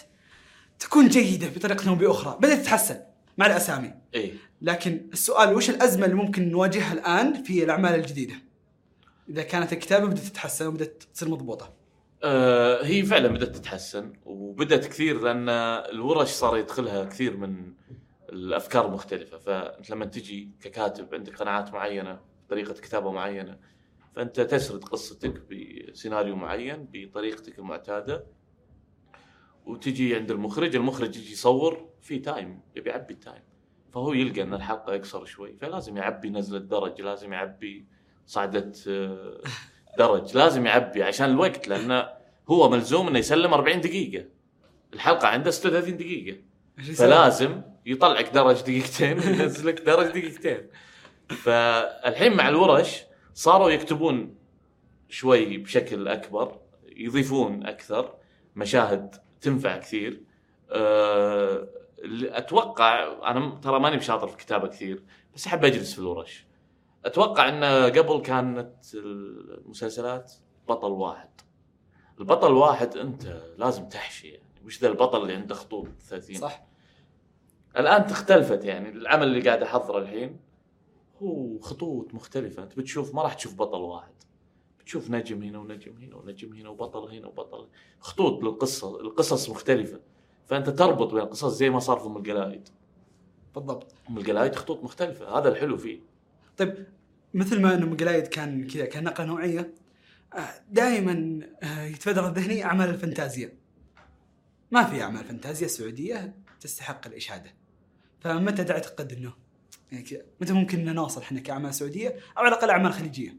تكون جيدة بطريقة أو بأخرى بدأت تتحسن مع الأسامي إيه لكن السؤال وش الأزمة اللي ممكن نواجهها الآن في الأعمال الجديدة؟ إذا كانت الكتابة بدأت تتحسن وبدأت تصير مضبوطة. آه، هي فعلا بدأت تتحسن وبدأت كثير لأن الورش صار يدخلها كثير من الأفكار المختلفه فأنت لما تجي ككاتب عندك قناعات معينة طريقة كتابة معينة فأنت تسرد قصتك بسيناريو معين بطريقتك المعتادة وتجي عند المخرج المخرج يجي يصور في time يبي يعبي ال time فهو يلقى إن الحلقة يقصر شوي فلازم يعبي نزلة درج لازم يعبي صعدة آه، درج لازم يعبي عشان الوقت لأنه هو ملزوم إنه يسلم 40 دقيقة. الحلقة عنده 36 دقيقة؟ فلازم يطلعك درج دقيقتين وينزلك درج دقيقتين. فالحين مع الورش صاروا يكتبون شوي بشكل أكبر يضيفون أكثر مشاهد تنفع كثير. اللي أتوقع أنا ترى ماني بشاطر في الكتابة كثير بس أحب أجلس في الورش. أتوقع إن قبل كانت المسلسلات بطل واحد. البطل واحد أنت لازم تحشي يعني. وش ذا البطل اللي عنده خطوط 30 صح. الآن تختلفت يعني. العمل اللي قاعد أحضره الحين هو خطوط مختلفة. أنت بتشوف ما راح تشوف بطل واحد. بتشوف نجم هنا ونجم هنا ونجم هنا وبطل هنا وبطل خطوط للقصه القصص مختلفة فأنت تربط بين القصص زي ما صار في أم القلايد بالضبط. أم القلايد خطوط مختلفة هذا الحلو فيه طيب مثل ما انه مقلايد كان كذا كان نقله نوعية دائما يتبادر ذهني أعمال الفانتازيا. ما في أعمال فانتازيا سعودية تستحق الإشادة. فمتى تعتقد إنه يعني متى ممكن ان نوصل إحنا كأعمال سعودية أو على الأقل أعمال خليجية؟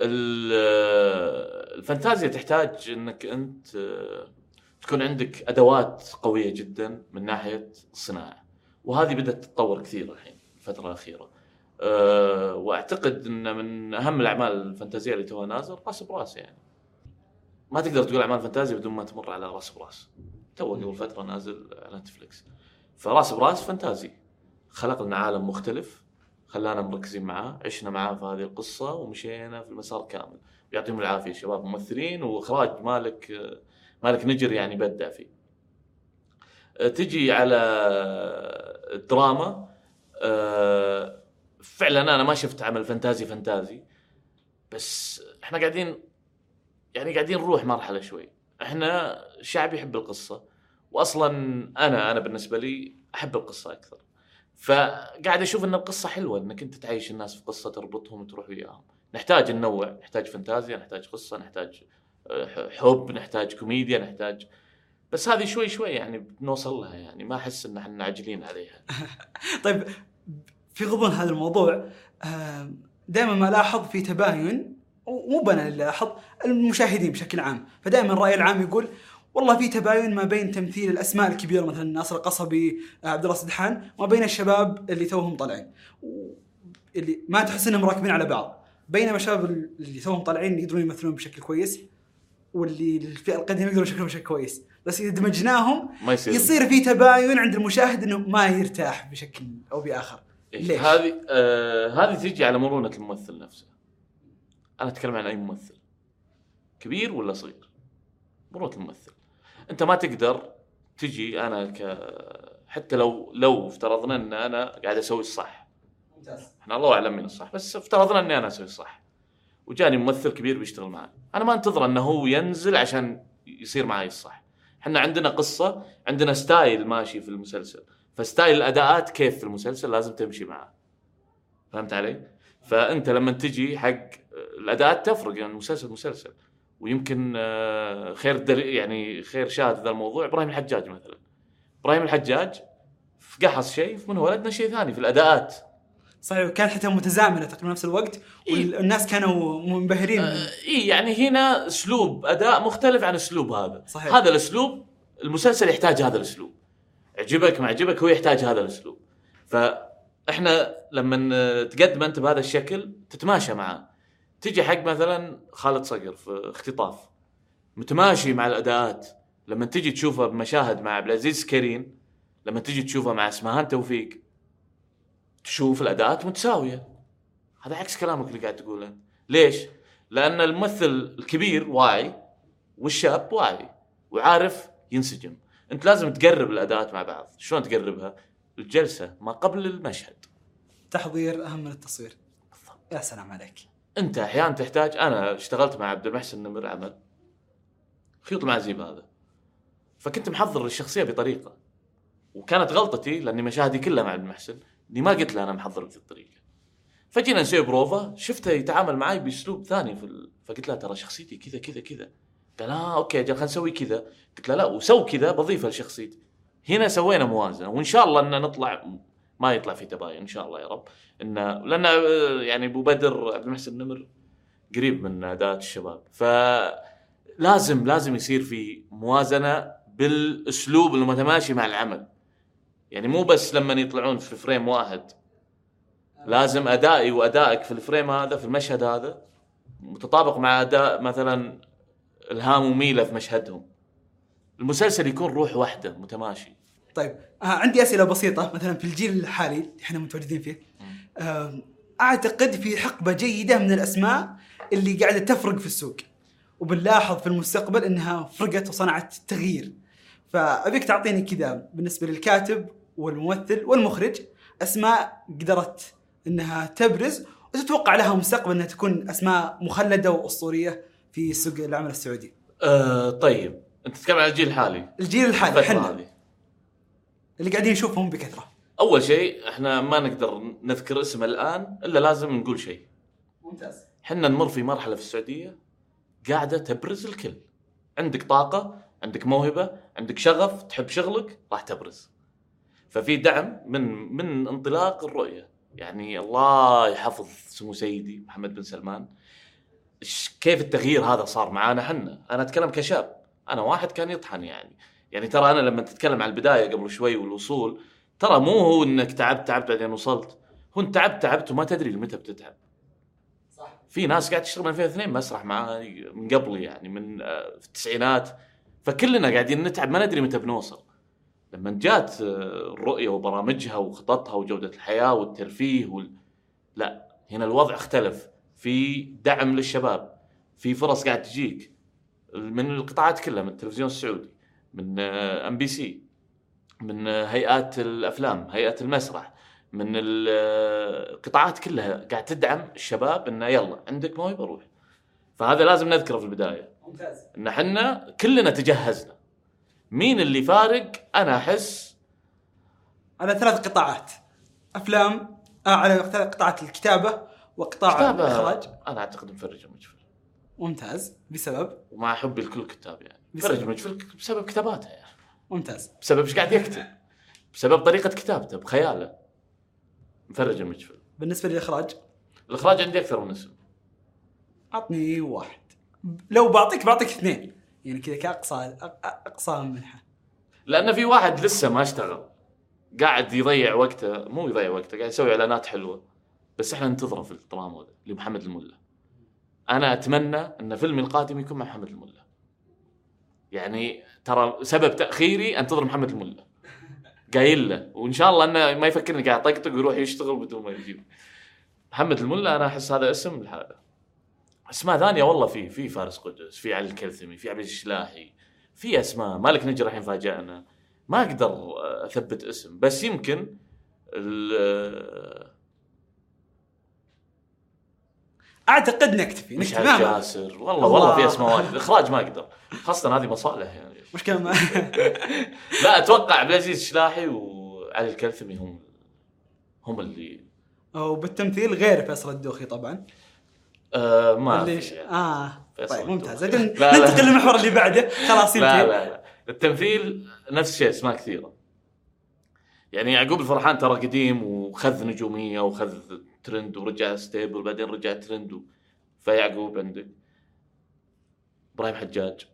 ال- الفانتازيا تحتاج إنك أنت تكون عندك أدوات قوية جدا من ناحية الصناعة. وهذه بدأت تتطور كثير الحين الفترة الأخيرة. أه وأعتقد إن من أهم الأعمال الفانتازية اللي توها نازل راس براس يعني. ما تقدر تقول أعمال فانتازيا بدون ما تمر على راس براس. تو قبل فترة نازل على نتفلكس فراس براس فانتازي. خلق لنا عالم مختلف. خلانا مركزين معاه عشنا معاه في هذه القصة ومشينا في المسار كامل. يعطيهم العافية شباب ممثلين وإخراج مالك مالك نجر يعني بدع فيه. أه، تجي على الدراما أه، فعلا أنا ما شفت عمل فانتازي فانتازي بس إحنا قاعدين يعني قاعدين نروح مرحلة شوي. إحنا شعب يحب القصة واصلا أنا أنا بالنسبة لي أحب القصة أكثر. فقاعد أشوف إن القصة حلوة إنك أنت تعيش الناس في قصة تربطهم وتروح وياهم. نحتاج ننوع نحتاج فانتازيا نحتاج قصة نحتاج آه، حب نحتاج كوميديا نحتاج. بس هذه شوي شوي يعني بنوصل لها يعني ما أحس إن إحنا عاجلين عليها. طيب في غضون هذا الموضوع دائما ما لاحظ في تباين ومو أنا اللي لاحظ المشاهدين بشكل عام. فدائما الراي العام يقول والله في تباين ما بين تمثيل الأسماء الكبيرة مثلا ناصر القصبي عبد الله سدحان وما بين الشباب اللي توهم طالعين اللي ما تحس إنهم راكبين على بعض بينما الشباب اللي توهم طالعين يقدرون يمثلون بشكل كويس واللي الفئة القديمة يقدرون يشكلون بشكل كويس. بس إذا دمجناهم ما يصير. يصير في تباين عند المشاهد إنه ما يرتاح بشكل أو بآخر. ليش؟ هذه آه هذه تجي على مرونة الممثل نفسه. أنا أتكلم عن أي ممثل كبير ولا صغير؟ مرونة الممثل. أنت ما تقدر تجي أنا ك حتى لو لو افترضنا إن أنا قاعد أسوي الصح. ممتاز. إحنا الله أعلم من الصح بس افترضنا إني أنا أسوي الصح. وجاني ممثل كبير بيشتغل معي أنا ما أنتظر إنه هو ينزل عشان يصير معي الصح. إحنا عندنا قصة عندنا style ماشي في المسلسل. ف style الأداءات كيف في المسلسل لازم تمشي معه فهمت علي؟ فأنت لما تجي حق الأداءات تفرق يعني مسلسل مسلسل. ويمكن آه، خير دل... يعني خير شاهد ذا الموضوع إبراهيم الحجاج مثلا. إبراهيم الحجاج في قحص شيء من ولدنا شيء ثاني في الأداءات. صحيح وكان حتى متزامنة تقريبا نفس الوقت والناس كانوا منبهرين. آه اي يعني هنا أسلوب أداء مختلف عن أسلوب هذا. صحيح. هذا الأسلوب المسلسل يحتاج هذا الأسلوب. عجبك ما عجبك هو يحتاج هذا الأسلوب. فإحنا لما تقدم انت بهذا الشكل تتماشى معاه تجي حق مثلا خالد صقر في اختطاف متماشي مع الاداءات لما تجي تشوفه بمشاهد مع عبد العزيز كريم لما تجي تشوفه مع إسمهان توفيق تشوف الاداءات متساوية. هذا عكس كلامك اللي قاعد تقوله. ليش؟ لأن الممثل الكبير واعي والشاب واعي وعارف ينسجم. أنت لازم تقرب الاداءات مع بعض. شلون تقربها؟ الجلسة ما قبل المشهد. تحضير أهم من التصوير. يا سلام عليك. انت أحيانا تحتاج أنا اشتغلت مع عبد المحسن نمر عمل. خيوط المعازيب هذا. فكنت محضر الشخصية بطريقة. وكانت غلطتي لأني مشاهدي كلها مع عبد المحسن إني ما قلت له أنا محضر بذي الطريقة. فجينا نسوي بروفا شفته يتعامل معي بأسلوب ثاني في ال... فقلت له ترى شخصيتي كذا كذا كذا. قال آه okay أجل خلينا نسوي كذا. قلت له لا وسو كذا بضيفه لشخصيتي هنا سوينا موازنة وإن شاء الله إن نطلع ما يطلع في تباين إن شاء الله يا رب. انه لأن آه، يعني أبو بدر عبد المحسن النمر قريب من اداء الشباب. فلازم لازم يصير في موازنة بالأسلوب المتماشي مع العمل. يعني مو بس لما يطلعون في فريم واحد. لازم أدائي وأدائك في الفريم هذا في المشهد هذا متطابق مع أداء مثلا إلهام وميلة في مشهدهم. المسلسل يكون روح واحدة متماشي. طيب آه عندي أسئلة بسيطة. مثلا في الجيل الحالي اللي إحنا متواجدين فيه آه أعتقد في حقبة جيدة من الأسماء اللي قاعدة تفرق في السوق وبنلاحظ في المستقبل إنها فرقت وصنعت تغيير. فأبيك تعطيني كذا بالنسبة للكاتب والممثل والمخرج أسماء قدرت إنها تبرز وتتوقع لها مستقبل إنها تكون أسماء مخلدة وأسطورية في سوق العمل السعودي. آه طيب أنت تتكلم عن الجيل الحالي. الجيل الحالي إحنا. اللي قاعدين نشوفهم بكثرة. أول شيء إحنا ما نقدر نذكر اسم الآن إلا لازم نقول شيء. ممتاز. إحنا نمر في مرحلة في السعودية قاعدة تبرز الكل. عندك طاقة عندك موهبة عندك شغف تحب شغلك راح تبرز. ففي دعم من من انطلاق الرؤية. يعني الله يحفظ سمو سيدي محمد بن سلمان. كيف التغيير هذا صار معانا حنا أنا أتكلم كشاب. أنا واحد كان يطحن يعني. يعني ترى أنا لما تتكلم عن البداية قبل شوي والوصول ترى مو هو إنك تعبت تعبت بعدين وصلت. هو إنت تعبت تعبت وما تدري لمتى بتتعب. صح. في ناس قاعد تشتغل من 2002 مسرح معاي من قبلي يعني من آه، في التسعينات. فكلنا قاعدين نتعب ما ندري متى بنوصل. لما جات آه، الرؤية وبرامجها وخططها وجودة الحياة والترفيه وال... لا هنا الوضع اختلف. في دعم للشباب في فرص قاعد تجيك. من القطاعات كلها من التلفزيون السعودي. من ام بي سي من آه، هيئات الأفلام هيئه المسرح من ال- آه، القطاعات كلها قاعد تدعم الشباب إنه يلا عندك موهبة روح. فهذا لازم نذكره في البداية. ممتاز. إن إحنا كلنا تجهزنا. مين اللي فارق؟ أنا أحس على ثلاث قطاعات. أفلام آه على قطاعات الكتابة وقطاع الإخراج. أنا أعتقد مفرج ومجفر. ممتاز. بسبب؟ ومع حبي لكل الكتاب يعني؟ فرج مجفل بسبب كتاباته يعني ممتاز. بسبب إيش قاعد يكتب؟ بسبب طريقة كتابته بخياله. مفرج المجفل بالنسبة للإخراج؟ الإخراج عندي أكثر من اسم أعطني واحد. لو بعطيك بعطيك اثنين. يعني كذا كاقصى اقصى منحة. لأن في واحد لسه ما اشتغل. قاعد يضيع وقته. مو يضيع وقته قاعد يسوي إعلانات حلوة. بس إحنا ننتظره في الدراما هذا اللي محمد الملا. أنا أتمنى إن فيلمي القادم يكون مع محمد الملا. يعني ترى سبب تأخيري أنتظر محمد الملا. قايل له. وإن شاء الله إنه ما يفكرني قاعد طقطق ويروح يشتغل بدون ما يجيب. محمد الملا أنا أحس هذا اسم لحاله أسماء ثانية والله في في فارس قدس في علي الكلثمي في عبد الشلاحي في أسماء. مالك نجر الحين فاجأنا. ما أقدر أثبت اسم بس يمكن ال- أعتقد نكتفي نكتفي ما- جاسر والله الله. والله في أسماء واجد. الاخراج ما أقدر. خاصة هذه مصالح يعني. مشكلة ما. لا أتوقع عبد العزيز الشلاحي وعلي الكلثمي هم هم اللي وبالتمثيل غير فيصل الدوخي طبعا. آه ما اللي في ش... يعني. آه طيب ممتاز. أجل. ننتقل للمحور اللي بعده. خلاص لا لا لا. التمثيل نفس الشيء أسماء كثيرة. يعني يعقوب الفرحان ترى قديم وخذ نجومية وخذ ترند ورجع stable بعدين رجع ترند فيعقوب عندك إبراهيم حجاج.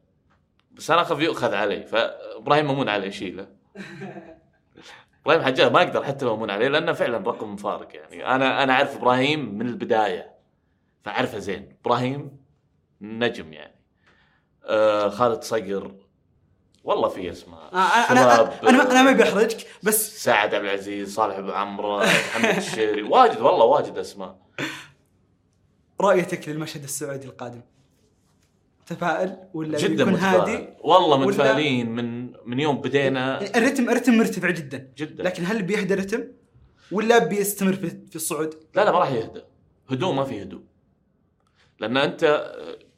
بس أنا أخاف يؤخذ علي فإبراهيم ممون عليه شيله. إبراهيم حجاج ما أقدر حتى ممون عليه لأنه فعلا رقم فارق يعني. أنا أنا أعرف إبراهيم من البداية فأعرفه زين. إبراهيم نجم يعني. آه خالد صقر والله في اسماء آه أنا شباب، أنا أنا, ما بحرجك بس سعد عبد العزيز صالح أبو عمرو محمد الشيري واجد والله واجد أسماء. رؤيتك للمشهد السعودي القادم. متفائل ولا جدا بيكون هادي والله متفائلين من من يوم بدينا. الرتم الرتم مرتفع جدا. جدا. لكن هل بيهدى الرتم ولا بيستمر في, في الصعود؟ لا لا ما راح يهدى. هدوء ما في هدوء. لأن انت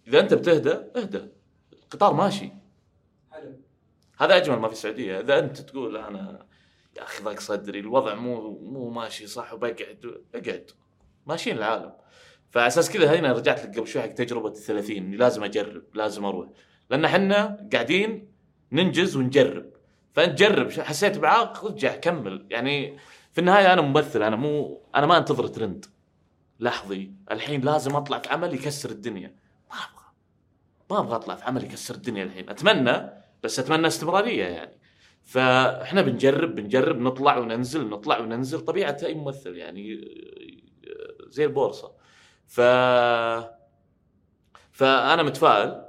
إذا أنت بتهدى اهدى. القطار ماشي. هذا أجمل ما في السعودية. إذا أنت تقول أنا يا أخي ضاق صدري الوضع مو مو ماشي صح وبقعد أقعد. ماشيين العالم. فعلى أساس كذا هنا رجعت لك قبل شوي حق تجربة ال 30 إني لازم أجرب لازم أروح. لأن إحنا قاعدين ننجز ونجرب. فأنت جرب حسيت بعائق رجع كمل. يعني في النهاية أنا ممثل أنا مو أنا ما أنتظر ترند. لحظي. الحين لازم أطلع في عمل يكسر الدنيا. ما أبغى. ما أبغى أطلع في عمل يكسر الدنيا الحين. أتمنى بس أتمنى استمرارية يعني. فإحنا بنجرب بنجرب نطلع وننزل نطلع وننزل. طبيعة أي ممثل يعني زي البورصة. ف فأنا متفائل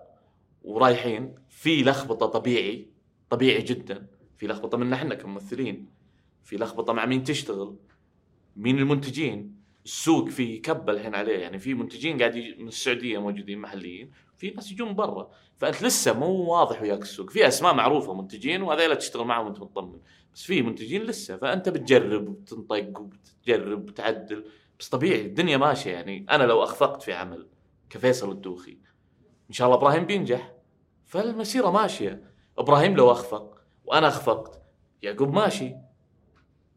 ورايحين. في لخبطة طبيعي طبيعي جدا. في لخبطة منا إحنا كممثلين. في لخبطة مع مين تشتغل مين المنتجين. السوق في كبه الحين عليه. يعني في منتجين قاعد من السعودية موجودين محليين. في ناس يجون برا. فأنت لسه مو واضح وياك السوق. في أسماء معروفة منتجين وهذيلا تشتغل معهم وأنت مطمن. بس في منتجين لسه. فأنت بتجرب وبتنطق وبتجرب وبتعدل. بس طبيعي الدنيا ماشية يعني. أنا لو أخفقت في عمل كفيصل الدوخي إن شاء الله إبراهيم بينجح. فالمسيرة ماشية. إبراهيم لو أخفق وأنا أخفقت يعقوب ماشي.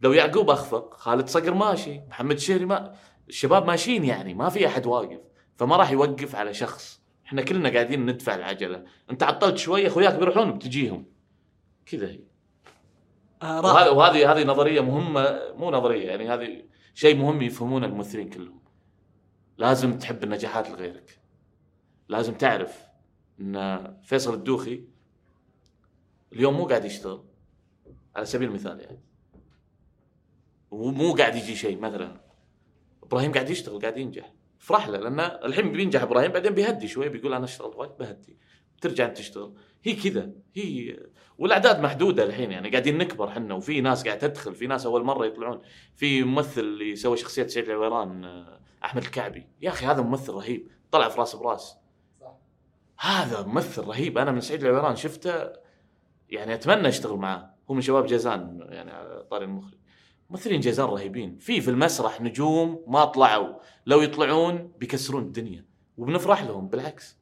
لو يعقوب أخفق خالد صقر ماشي. محمد شيري ما الشباب ماشيين يعني. ما في أحد واقف. فما راح يوقف على شخص. إحنا كلنا قاعدين ندفع العجلة. أنت عطلت شوية أخوياك بيروحون بتجيهم. كذا هي. آه وهذه هذه نظرية مهمة. مو نظرية يعني هذه شيء مهم يفهمونه الممثلين كلهم. لازم تحب النجاحات لغيرك. لازم تعرف إن فيصل الدوخي اليوم مو قاعد يشتغل على سبيل المثال يعني. ومو قاعد يجي شيء مثلا إبراهيم قاعد يشتغل قاعد ينجح. افرح له لأن الحين بينجح إبراهيم بعدين بيهدي شوي بيقول أنا اشتغلت وايد بهدي. ترجع أنت تشتغل. هي كذا. هي والأعداد محدودة الحين يعني قاعدين نكبر إحنا وفي ناس قاعد تدخل في ناس أول مرة يطلعون. في ممثل اللي سوى شخصية سعيد العويران آه، أحمد الكعبي. يا أخي هذا ممثل رهيب. طلع في راس براس. صح. هذا ممثل رهيب. أنا من سعيد العويران شفته يعني أتمنى أشتغل معاه. هو من شباب جازان يعني على طاري المخرج. ممثلين جازان رهيبين. في في المسرح نجوم ما طلعوا. لو يطلعون بيكسرون الدنيا. وبنفرح لهم بالعكس.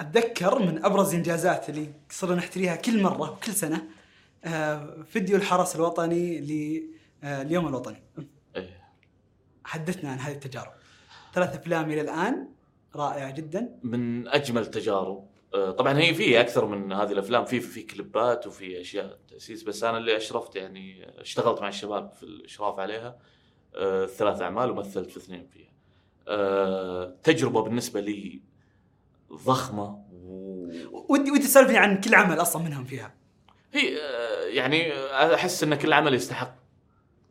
أتذكر من أبرز الانجازات اللي صرنا نحتريها كل مرة وكل سنة فيديو الحرس الوطني لليوم الوطني. إيه. حدثنا عن هذه التجارب. ثلاث أفلام إلى الآن رائعة جدا. من أجمل التجارب آه، طبعا هي في أكثر من هذه الأفلام في في كليبات وفي أشياء تأسيس بس أنا اللي أشرفت يعني اشتغلت مع الشباب في الإشراف عليها آه، ثلاث أعمال ومثلت في اثنين فيها. آه، تجربة بالنسبة لي ضخمة و... ودي ودي تسولفني عن كل عمل أصلا منهم فيها. هي آه، يعني أحس إن كل عمل يستحق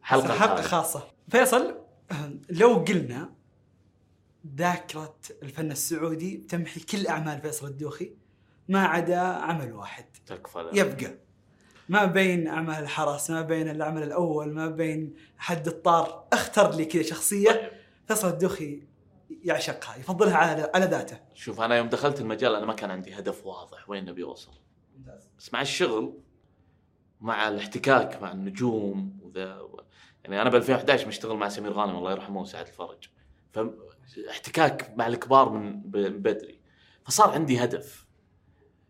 حلقة لحاله. خاصة. فيصل لو قلنا ذاكرة الفن السعودي تمحي كل أعمال فيصل الدوخي ما عدا عمل واحد. تكفى. يبقى. ما بين أعمال الحرس ما بين العمل الأول ما بين حد الطار. اختر لي كذا شخصية. طيب. فيصل الدوخي يعشقها يفضلها على على ذاته. شوف أنا يوم دخلت المجال أنا ما كان عندي هدف واضح وين نبي أوصل. بس مع الشغل مع الاحتكاك مع النجوم وذا يعني أنا ب 2011 مشتغل مع سمير غانم الله يرحمه وسعد الفرج. فاحتكاك مع الكبار من بدري. فصار عندي هدف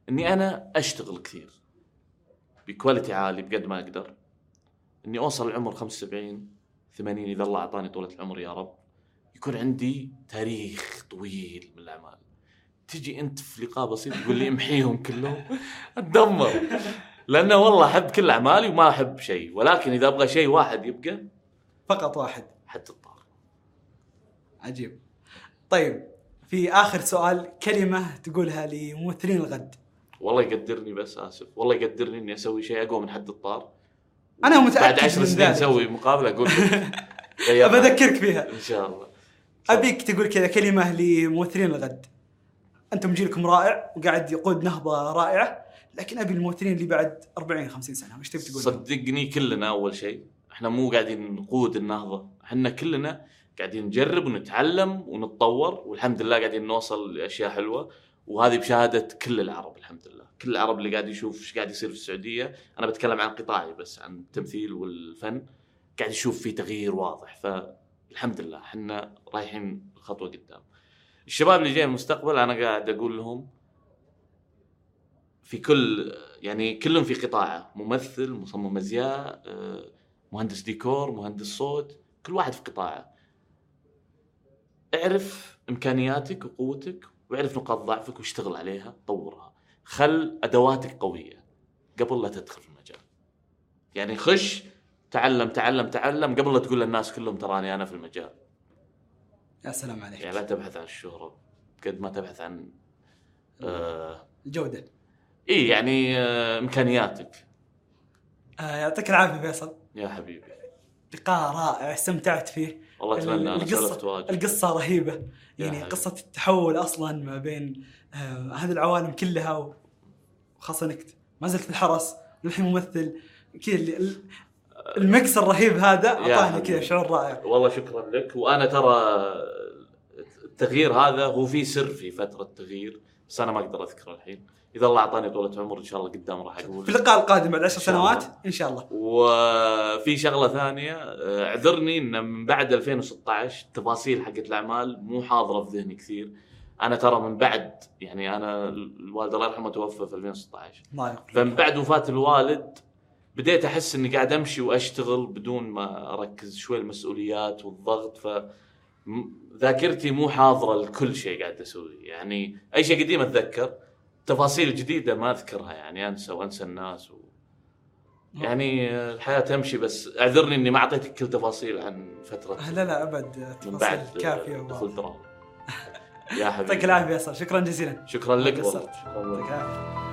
إني أنا أشتغل كثير بكواليتي عالي بقد ما أقدر. إني أوصل العمر 75 80 إذا الله أعطاني طولة العمر يا رب. يكون عندي تاريخ طويل من الأعمال. تجي أنت في لقاء بسيط تقول لي امحيهم كلهم. أتدمر. لأنه والله أحب كل أعمالي وما أحب شيء. ولكن إذا أبغى شيء واحد يبقى فقط واحد. حد الطار عجيب. طيب في آخر سؤال كلمة تقولها لممثلين الغد. والله يقدرني بس آسف. والله يقدرني إني أسوي شيء اقوى من حد الطار. أنا متأكد بعد عشر سنين. أسوي مقابلة أقول. أبى أذكرك فيها. إن شاء الله. أبيك تقول كذا كلمة لممثلين الغد. أنتم جيلكم رائع وقاعد يقود نهضة رائعة لكن أبي الممثلين اللي بعد 40 50 سنة وش تبي تقول؟ صدقني كلنا أول شيء إحنا مو قاعدين نقود النهضة. إحنا كلنا قاعدين نجرب ونتعلم ونتطور والحمد لله قاعدين نوصل لأشياء حلوة. وهذه بشهادة كل العرب الحمد لله. كل العرب اللي قاعد يشوف إيش قاعد يصير في السعودية أنا بتكلم عن قطاعي بس عن التمثيل والفن. قاعد يشوف في تغيير واضح. فالحمد لله إحنا رايحين خطوة قدام. الشباب اللي جايين المستقبل أنا قاعد أقول لهم في كل يعني كلهم في قطاعة. ممثل مصمم أزياء آه، مهندس ديكور مهندس صوت كل واحد في قطاعة. اعرف إمكانياتك وقوتك واعرف نقاط ضعفك واشتغل عليها طورها. خل أدواتك قوية قبل لا تدخل في المجال. يعني خش تعلم تعلم تعلم قبل لا تقول للناس كلهم تراني أنا في المجال. يا سلام عليك. يعني لا تبحث عن الشهرة قد ما تبحث عن آه الجودة. إي يعني آه إمكانياتك. آه يعطيك العافية فيصل. يا حبيبي. لقاء رائع استمتعت فيه. والله اتمنى أنا سولفت القصة واجد. القصة رهيبة. يعني. قصة التحول أصلا ما بين آه هذه العوالم كلها وخاصه انك ما زلت في الحرس والحين ممثل. كذا اللي- ال- المكس الرهيب هذا أعطاني. كذا شعور رائع. والله شكرا لك. وأنا ترى التغيير هذا هو في سر في فترة تغيير بس أنا ما أقدر أذكره الحين. إذا الله أعطاني طولة عمر إن شاء الله قدام راح في أقول اللقاء القادم بعد عشر. سنوات إن شاء الله. وفي شغلة ثانية آه، اعذرني إن من بعد 2016 التفاصيل حقت الأعمال مو حاضرة في ذهني كثير. أنا ترى من بعد يعني أنا الوالد الله يرحمه توفى في 2016 الله يغفر فمن بعد وفاة الوالد بديت أحس إني قاعد أمشي وأشتغل بدون ما أركز شوي المسؤوليات والضغط. ف ذاكرتي مو حاضرة لكل شيء قاعد أسويه. يعني أي شيء قديم أتذكر. تفاصيل جديدة ما أذكرها يعني أنسى وأنسى الناس و... يعني الحياة تمشي بس أعذرني إني ما أعطيتك كل تفاصيل عن فترة آه، لا لا أبد. من بعد كافية. دخول دراما يا حبيبي. يعطيك العافية شكرا جزيلا. شكرا لك والله. شكرا لك. يعطيك العافية.